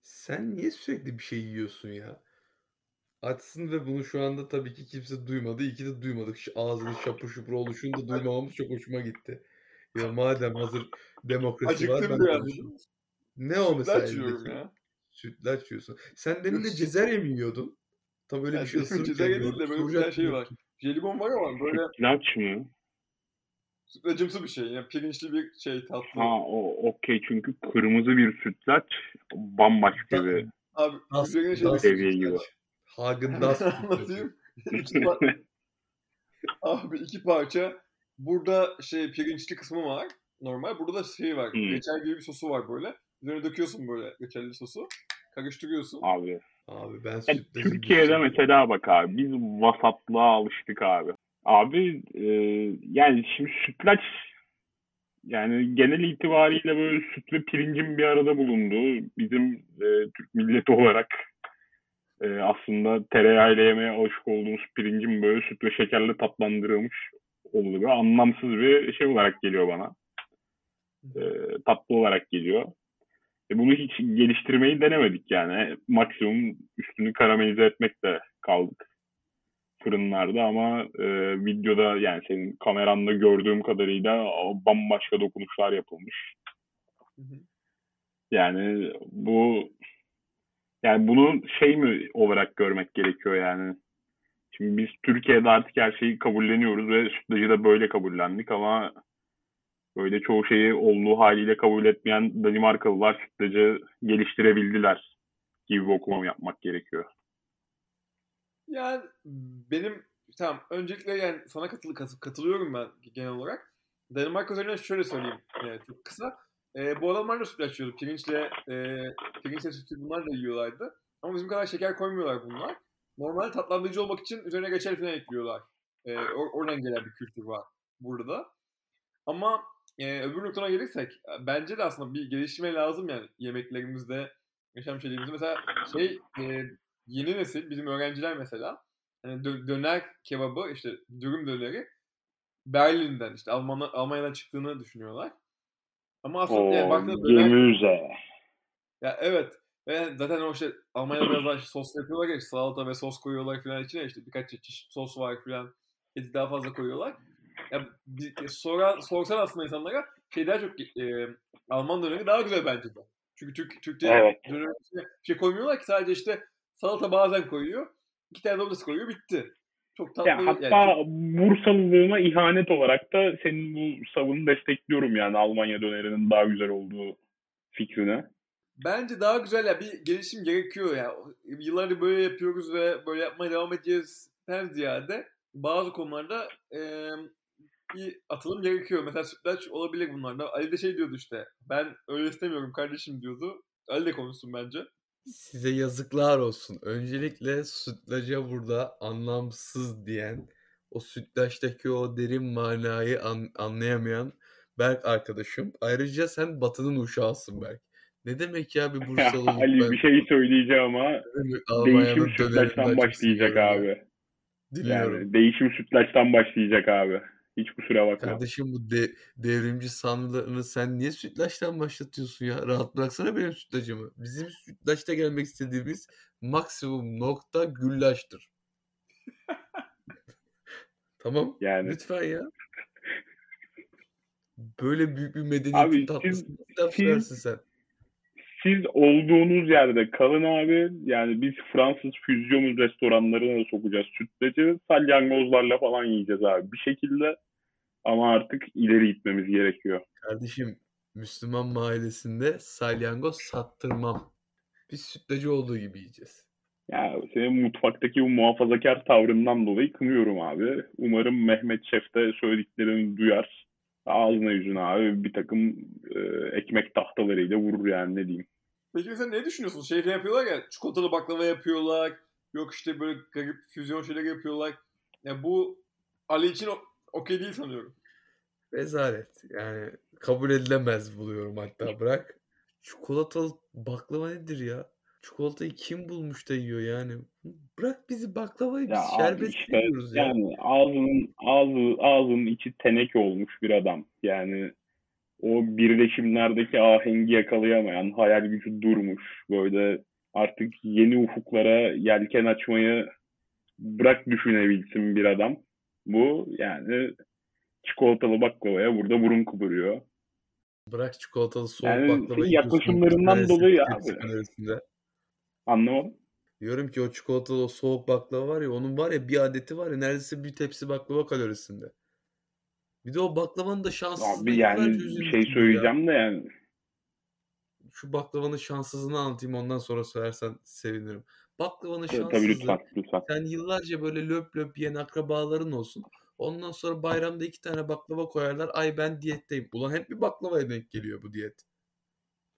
Sen niye sürekli bir şey yiyorsun ya? Açsın ve bunu şu anda tabii ki kimse duymadı. İyi ki de duymadık. Şu ağzını şapur şupur oluşunu da duymamamız çok hoşuma gitti. Ya madem hazır demokrasi var ben Acıktım biraz. Ne o mesela Sütlaç yiyorum ya. Sütlaç yiyorsun. Sen demin de cezerye mi yiyordun? Tam öyle bir şey ısırırken Cezerye değil de böyle bir tane şey var. Jelibon var ama böyle Sütlaç mı? sütlacımsı bir şey. Yani pirinçli bir şey tatlı. Ha o okey çünkü kırmızı bir sütlaç bambaşka bir Abi üzerine şey das seviye gibi. sütlaç. Hagen Das sütlacı. anlatayım. İki pa- Abi iki parça. Burada şey pirinçli kısmı var. Normal. Burada da şey var. Hmm. Reçel gibi bir sosu var böyle. Üzerine döküyorsun böyle reçelli sosu. Karıştırıyorsun. abi. Abi ben Ya, sütlacı Türkiye'de şey- mesela bak abi biz vasatlığa alıştık abi. Abi e, yani şimdi sütlaç yani genel itibariyle böyle süt ve pirincin bir arada bulunduğu bizim e, Türk milleti olarak e, aslında tereyağıyla yemeye alışık olduğumuz pirincin böyle süt ve şekerle tatlandırılmış olduğu bir anlamsız bir şey olarak geliyor bana. E, tatlı olarak geliyor. E, bunu hiç geliştirmeyi denemedik yani. Maksimum üstünü karamelize etmekle kaldık fırınlarda ama e, videoda yani senin kameranda gördüğüm kadarıyla bambaşka dokunuşlar yapılmış. Hı hı. Yani bu yani bunu şey mi olarak görmek gerekiyor yani. Şimdi biz Türkiye'de artık her şeyi kabulleniyoruz ve sütlacı da böyle kabullendik ama böyle çoğu şeyi olduğu haliyle kabul etmeyen Danimarkalılar sütlacı geliştirebildiler gibi bir okuma yapmak gerekiyor. Yani benim tamam öncelikle yani sana katılı, katı- katılıyorum ben genel olarak. Danimarka üzerine şöyle söyleyeyim e, çok kısa. E, bu adamlar da sütlaç yiyordu. Pirinçle, e, pirinçle sütü bunlar da yiyorlardı. Ama bizim kadar şeker koymuyorlar bunlar. Normalde tatlandırıcı olmak için üzerine reçel falan ekliyorlar. E, or- oradan gelen bir kültür var burada da. Ama e, öbür noktana gelirsek e, bence de aslında bir geliştirme lazım yani yemeklerimizde, yaşam şeylerimizde. Mesela şey e, yeni nesil bizim öğrenciler mesela hani dö- döner kebabı işte dürüm döneri Berlin'den işte Alman Almanya'dan çıktığını düşünüyorlar. Ama aslında yani baktığında gemüze. ya evet ve zaten o işte Almanya'da biraz daha işte sos yapıyorlar ya işte salata ve sos koyuyorlar falan içine işte birkaç çeşit sos var falan eti daha fazla koyuyorlar. Ya bir, sonra sorsan aslında insanlara şey daha çok e, Alman döneri daha güzel bence de. Çünkü Türk Türk'te Evet. bir şey koymuyorlar ki sadece işte salata bazen koyuyor. iki tane domates koyuyor bitti. Çok tatlı. Ya hatta yani, Bursalılığıma ihanet olarak da senin bu savını destekliyorum yani Almanya dönerinin daha güzel olduğu fikrine. Bence daha güzel ya bir gelişim gerekiyor ya. Yıllardır böyle yapıyoruz ve böyle yapmaya devam edeceğiz her ziyade bazı konularda e, bir atılım gerekiyor. Mesela sütlaç olabilir bunlarda. Ali de şey diyordu işte. Ben öyle istemiyorum kardeşim diyordu. Ali de konuşsun bence. Size yazıklar olsun. Öncelikle sütlaca burada anlamsız diyen, o sütlaçtaki o derin manayı an, anlayamayan Berk arkadaşım. Ayrıca sen batının uşağısın Berk. Ne demek ya bir Bursalı Ali ben bir şey söyleyeceğim ama değişim sütlaçtan başlayacak abi. Dinliyorum. Yani değişim sütlaçtan başlayacak abi. Hiç kusura bakma. Kardeşim bu de, devrimci sanrılarını sen niye sütlaçtan başlatıyorsun ya? Rahat bıraksana benim sütlacımı. Bizim sütlaçta gelmek istediğimiz maksimum nokta güllaçtır. tamam. Yani. Lütfen ya. Böyle büyük bir medeniyetin tatlısını siz, sen. Siz olduğunuz yerde kalın abi. Yani biz Fransız füzyon restoranlarına da sokacağız sütlacı. Salyangozlarla falan yiyeceğiz abi. Bir şekilde ama artık ileri gitmemiz gerekiyor. Kardeşim Müslüman mahallesinde salyangoz sattırmam. Biz sütlacı olduğu gibi yiyeceğiz. Ya senin mutfaktaki bu muhafazakar tavrından dolayı kınıyorum abi. Umarım Mehmet Şef de söylediklerini duyar. Ağzına yüzüne abi bir takım e, ekmek tahtalarıyla vurur yani ne diyeyim. Peki sen ne düşünüyorsun? Şey yapıyorlar ya çikolatalı baklava yapıyorlar. Yok işte böyle garip füzyon şeyler yapıyorlar. Ya bu Ali için okey değil sanıyorum. Rezalet. Yani kabul edilemez buluyorum hatta bırak. Çikolatalı baklava nedir ya? Çikolatayı kim bulmuş da yiyor yani? Bırak bizi baklavayı biz şerbet işte yiyoruz ya. yani ağzının ağzı ağzının içi teneke olmuş bir adam. Yani o birleşimlerdeki ahengi yakalayamayan, hayal gücü durmuş. Böyle artık yeni ufuklara yelken açmayı bırak düşünebilsin bir adam. Bu yani çikolatalı baklavaya burada burun kıvırıyor. Bırak çikolatalı soğuk Yani baklavayı yaklaşımlarından yiyorsun. dolayı abi. Anlamadım. Diyorum ki o çikolatalı o soğuk baklava var ya onun var ya bir adeti var ya neredeyse bir tepsi baklava kalorisinde. Bir de o baklavanın da şanssızlığı Abi yani bir şey üzüntülü ya. söyleyeceğim de yani Şu baklavanın şanssızlığını anlatayım ondan sonra söylersen sevinirim. Baklavanın tabii şanssızlığı lütfen lütfen. sen yıllarca böyle löp löp yiyen akrabaların olsun. Ondan sonra bayramda iki tane baklava koyarlar. Ay ben diyetteyim. Ulan hep bir baklavaya denk geliyor bu diyet.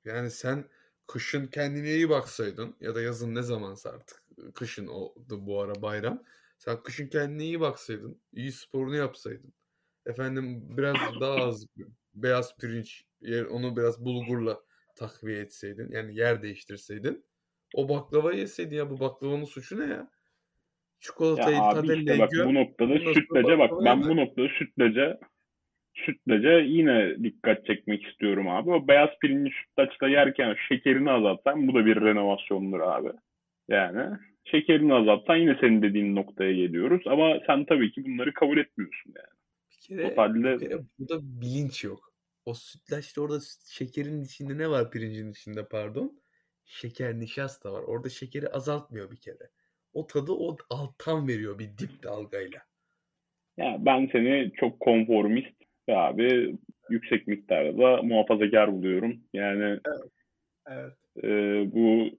Yani sen kışın kendine iyi baksaydın ya da yazın ne zamansa artık kışın oldu bu ara bayram. Sen kışın kendine iyi baksaydın, iyi sporunu yapsaydın. Efendim biraz daha az beyaz pirinç, onu biraz bulgurla takviye etseydin. Yani yer değiştirseydin. O baklavayı yeseydin ya bu baklavanın suçu ne ya? Ya Çikolatayı, abi işte bak bu noktada sütlaca bak ben bu noktada sütlaca sütlaca yine dikkat çekmek istiyorum abi. O beyaz pirinci sütlaçta yerken şekerini azaltsan bu da bir renovasyondur abi. Yani şekerini azaltsan yine senin dediğin noktaya geliyoruz. Ama sen tabii ki bunları kabul etmiyorsun yani. Bir kere, Totalde bir kere burada bilinç yok. O sütlaçta orada şekerin içinde ne var pirincin içinde pardon? Şeker nişasta var. Orada şekeri azaltmıyor bir kere. O tadı o alttan veriyor bir dip dalgayla. ya ben seni çok konformist ve abi yüksek miktarda muhafazakar buluyorum. Yani Evet. e, bu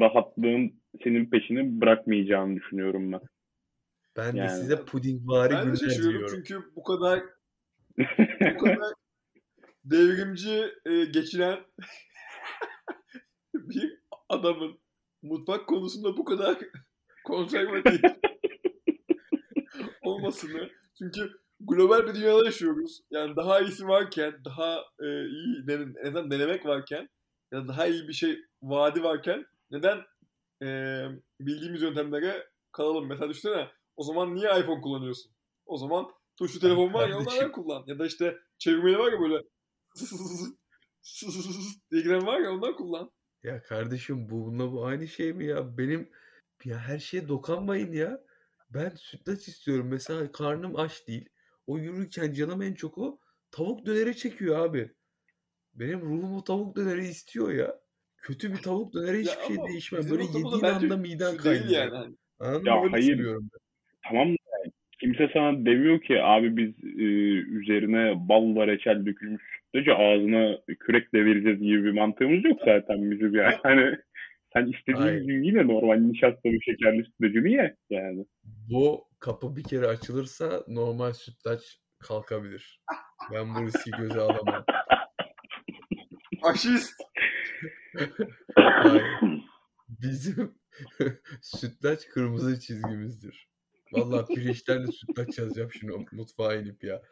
rahatlığın senin peşini bırakmayacağını düşünüyorum ben. Ben de Yani size pudingvari Ben de çünkü bu kadar bu kadar devrimci e, geçiren bir adamın mutfak konusunda bu kadar konservatif olmasını çünkü global bir dünyada yaşıyoruz. Yani daha iyisi varken, daha e, iyi den- en azından denemek varken ya da daha iyi bir şey vaadi varken neden e, bildiğimiz yöntemlere kalalım? Mesela düşünsene o zaman niye iPhone kullanıyorsun? O zaman tuşlu telefon var ya onlardan kullan. Ya da işte çevirmeli var ya böyle diye giren var ya ondan kullan. Ya kardeşim bununla bu aynı şey mi ya? Benim ya her şeye dokanmayın ya. Ben sütlaç istiyorum. Mesela karnım aç değil. O yürürken canım en çok o tavuk döneri çekiyor abi. Benim ruhum o tavuk döneri istiyor ya. Kötü bir tavuk döneri hiçbir şey değişmez. Böyle yediğin anda miden kaynıyor. yani. Anladın Ya mı? Hayır. ben. Tamam kimse sana demiyor ki abi biz e, üzerine balla reçel dökülmüş sütlacı ağzına kürekle vereceğiz gibi bir mantığımız yok zaten bizim yani. Hani sen istediğin Aynen. gibi yine normal nişastalı şekerli sütlacını ye yani. Bu kapı bir kere açılırsa normal sütlaç kalkabilir. Ben bu riski göze alamam. Faşist. Bizim sütlaç kırmızı çizgimizdir. Vallahi pirinçlerle sütlaç yazacağım şimdi mutfağa inip ya.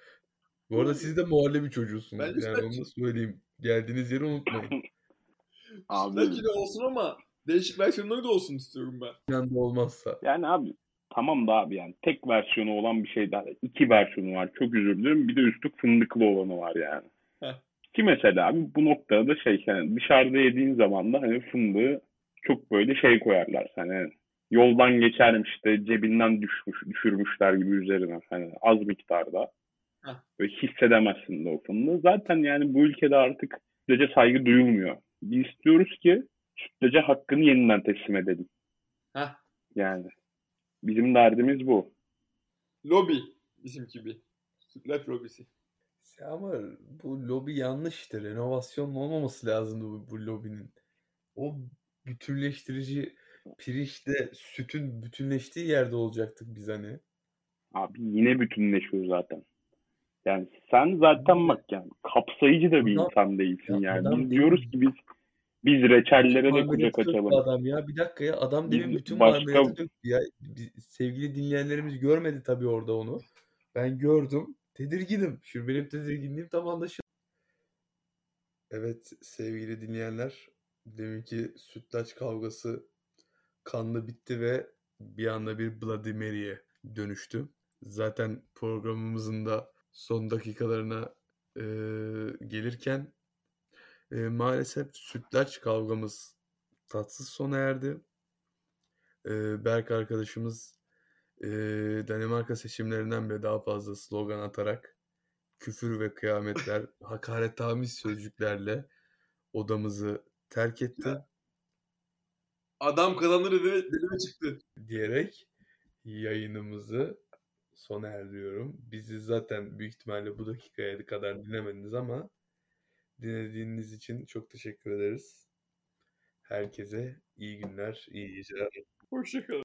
Bu arada siz de muhallebi çocuğusunuz. Bence Yani onu da söyleyeyim. Geldiğiniz yeri unutmayın. Abi. Sütlaç yine olsun ama değişik versiyonları da olsun istiyorum ben. Yanında olmazsa. Yani abi tamam da abi yani tek versiyonu olan bir şey daha. iki versiyonu var. Çok özür dilerim. Bir de üstü fındıklı olanı var yani. Heh. Ki mesela abi bu noktada da şey yani dışarıda yediğin zaman da hani fındığı çok böyle şey koyarlar. Hani yoldan geçermiş de cebinden düşmüş, düşürmüşler gibi üzerine. Hani az miktarda. Böyle hissedemezsin de o fındığı. Zaten yani bu ülkede artık sütlaca saygı duyulmuyor. Biz istiyoruz ki sütlaca hakkını yeniden teslim edelim. Heh. Yani bizim derdimiz bu. Lobi bizimki bir. Sütlaç lobisi. Ama bu lobi yanlış işte. Renovasyon olmaması lazımdı bu, bu lobinin. O bütünleştirici pirinçle sütün bütünleştiği yerde olacaktık biz hani. Abi yine bütünleşiyor zaten. Yani sen zaten bak yani kapsayıcı da bir Adam- insan değilsin Ya yani. Biz değil diyoruz ki biz biz reçellere de kucak açalım. Adam ya bir dakika ya adam Biz demin bütün başka- döktü ya. Sevgili dinleyenlerimiz görmedi tabii orada onu. Ben gördüm. Tedirginim. Şimdi benim tedirginliğim tam anlaşıldı. Evet sevgili dinleyenler deminki sütlaç kavgası kanlı bitti ve bir anda bir Bloody Mary'e dönüştü. Zaten programımızın da son dakikalarına e, gelirken e, maalesef sütlaç kavgamız tatsız sona erdi. E, Berk arkadaşımız e, Danimarka seçimlerinden bile daha fazla slogan atarak küfür ve kıyametler, hakaretamiz sözcüklerle odamızı terk etti Adam kazanır dedi, dedime çıktı. diyerek yayınımızı sona erdiriyorum. Bizi zaten büyük ihtimalle bu dakikaya kadar dinlemediniz ama dinlediğiniz için çok teşekkür ederiz. Herkese iyi günler, iyi geceler. Hoşçakalın.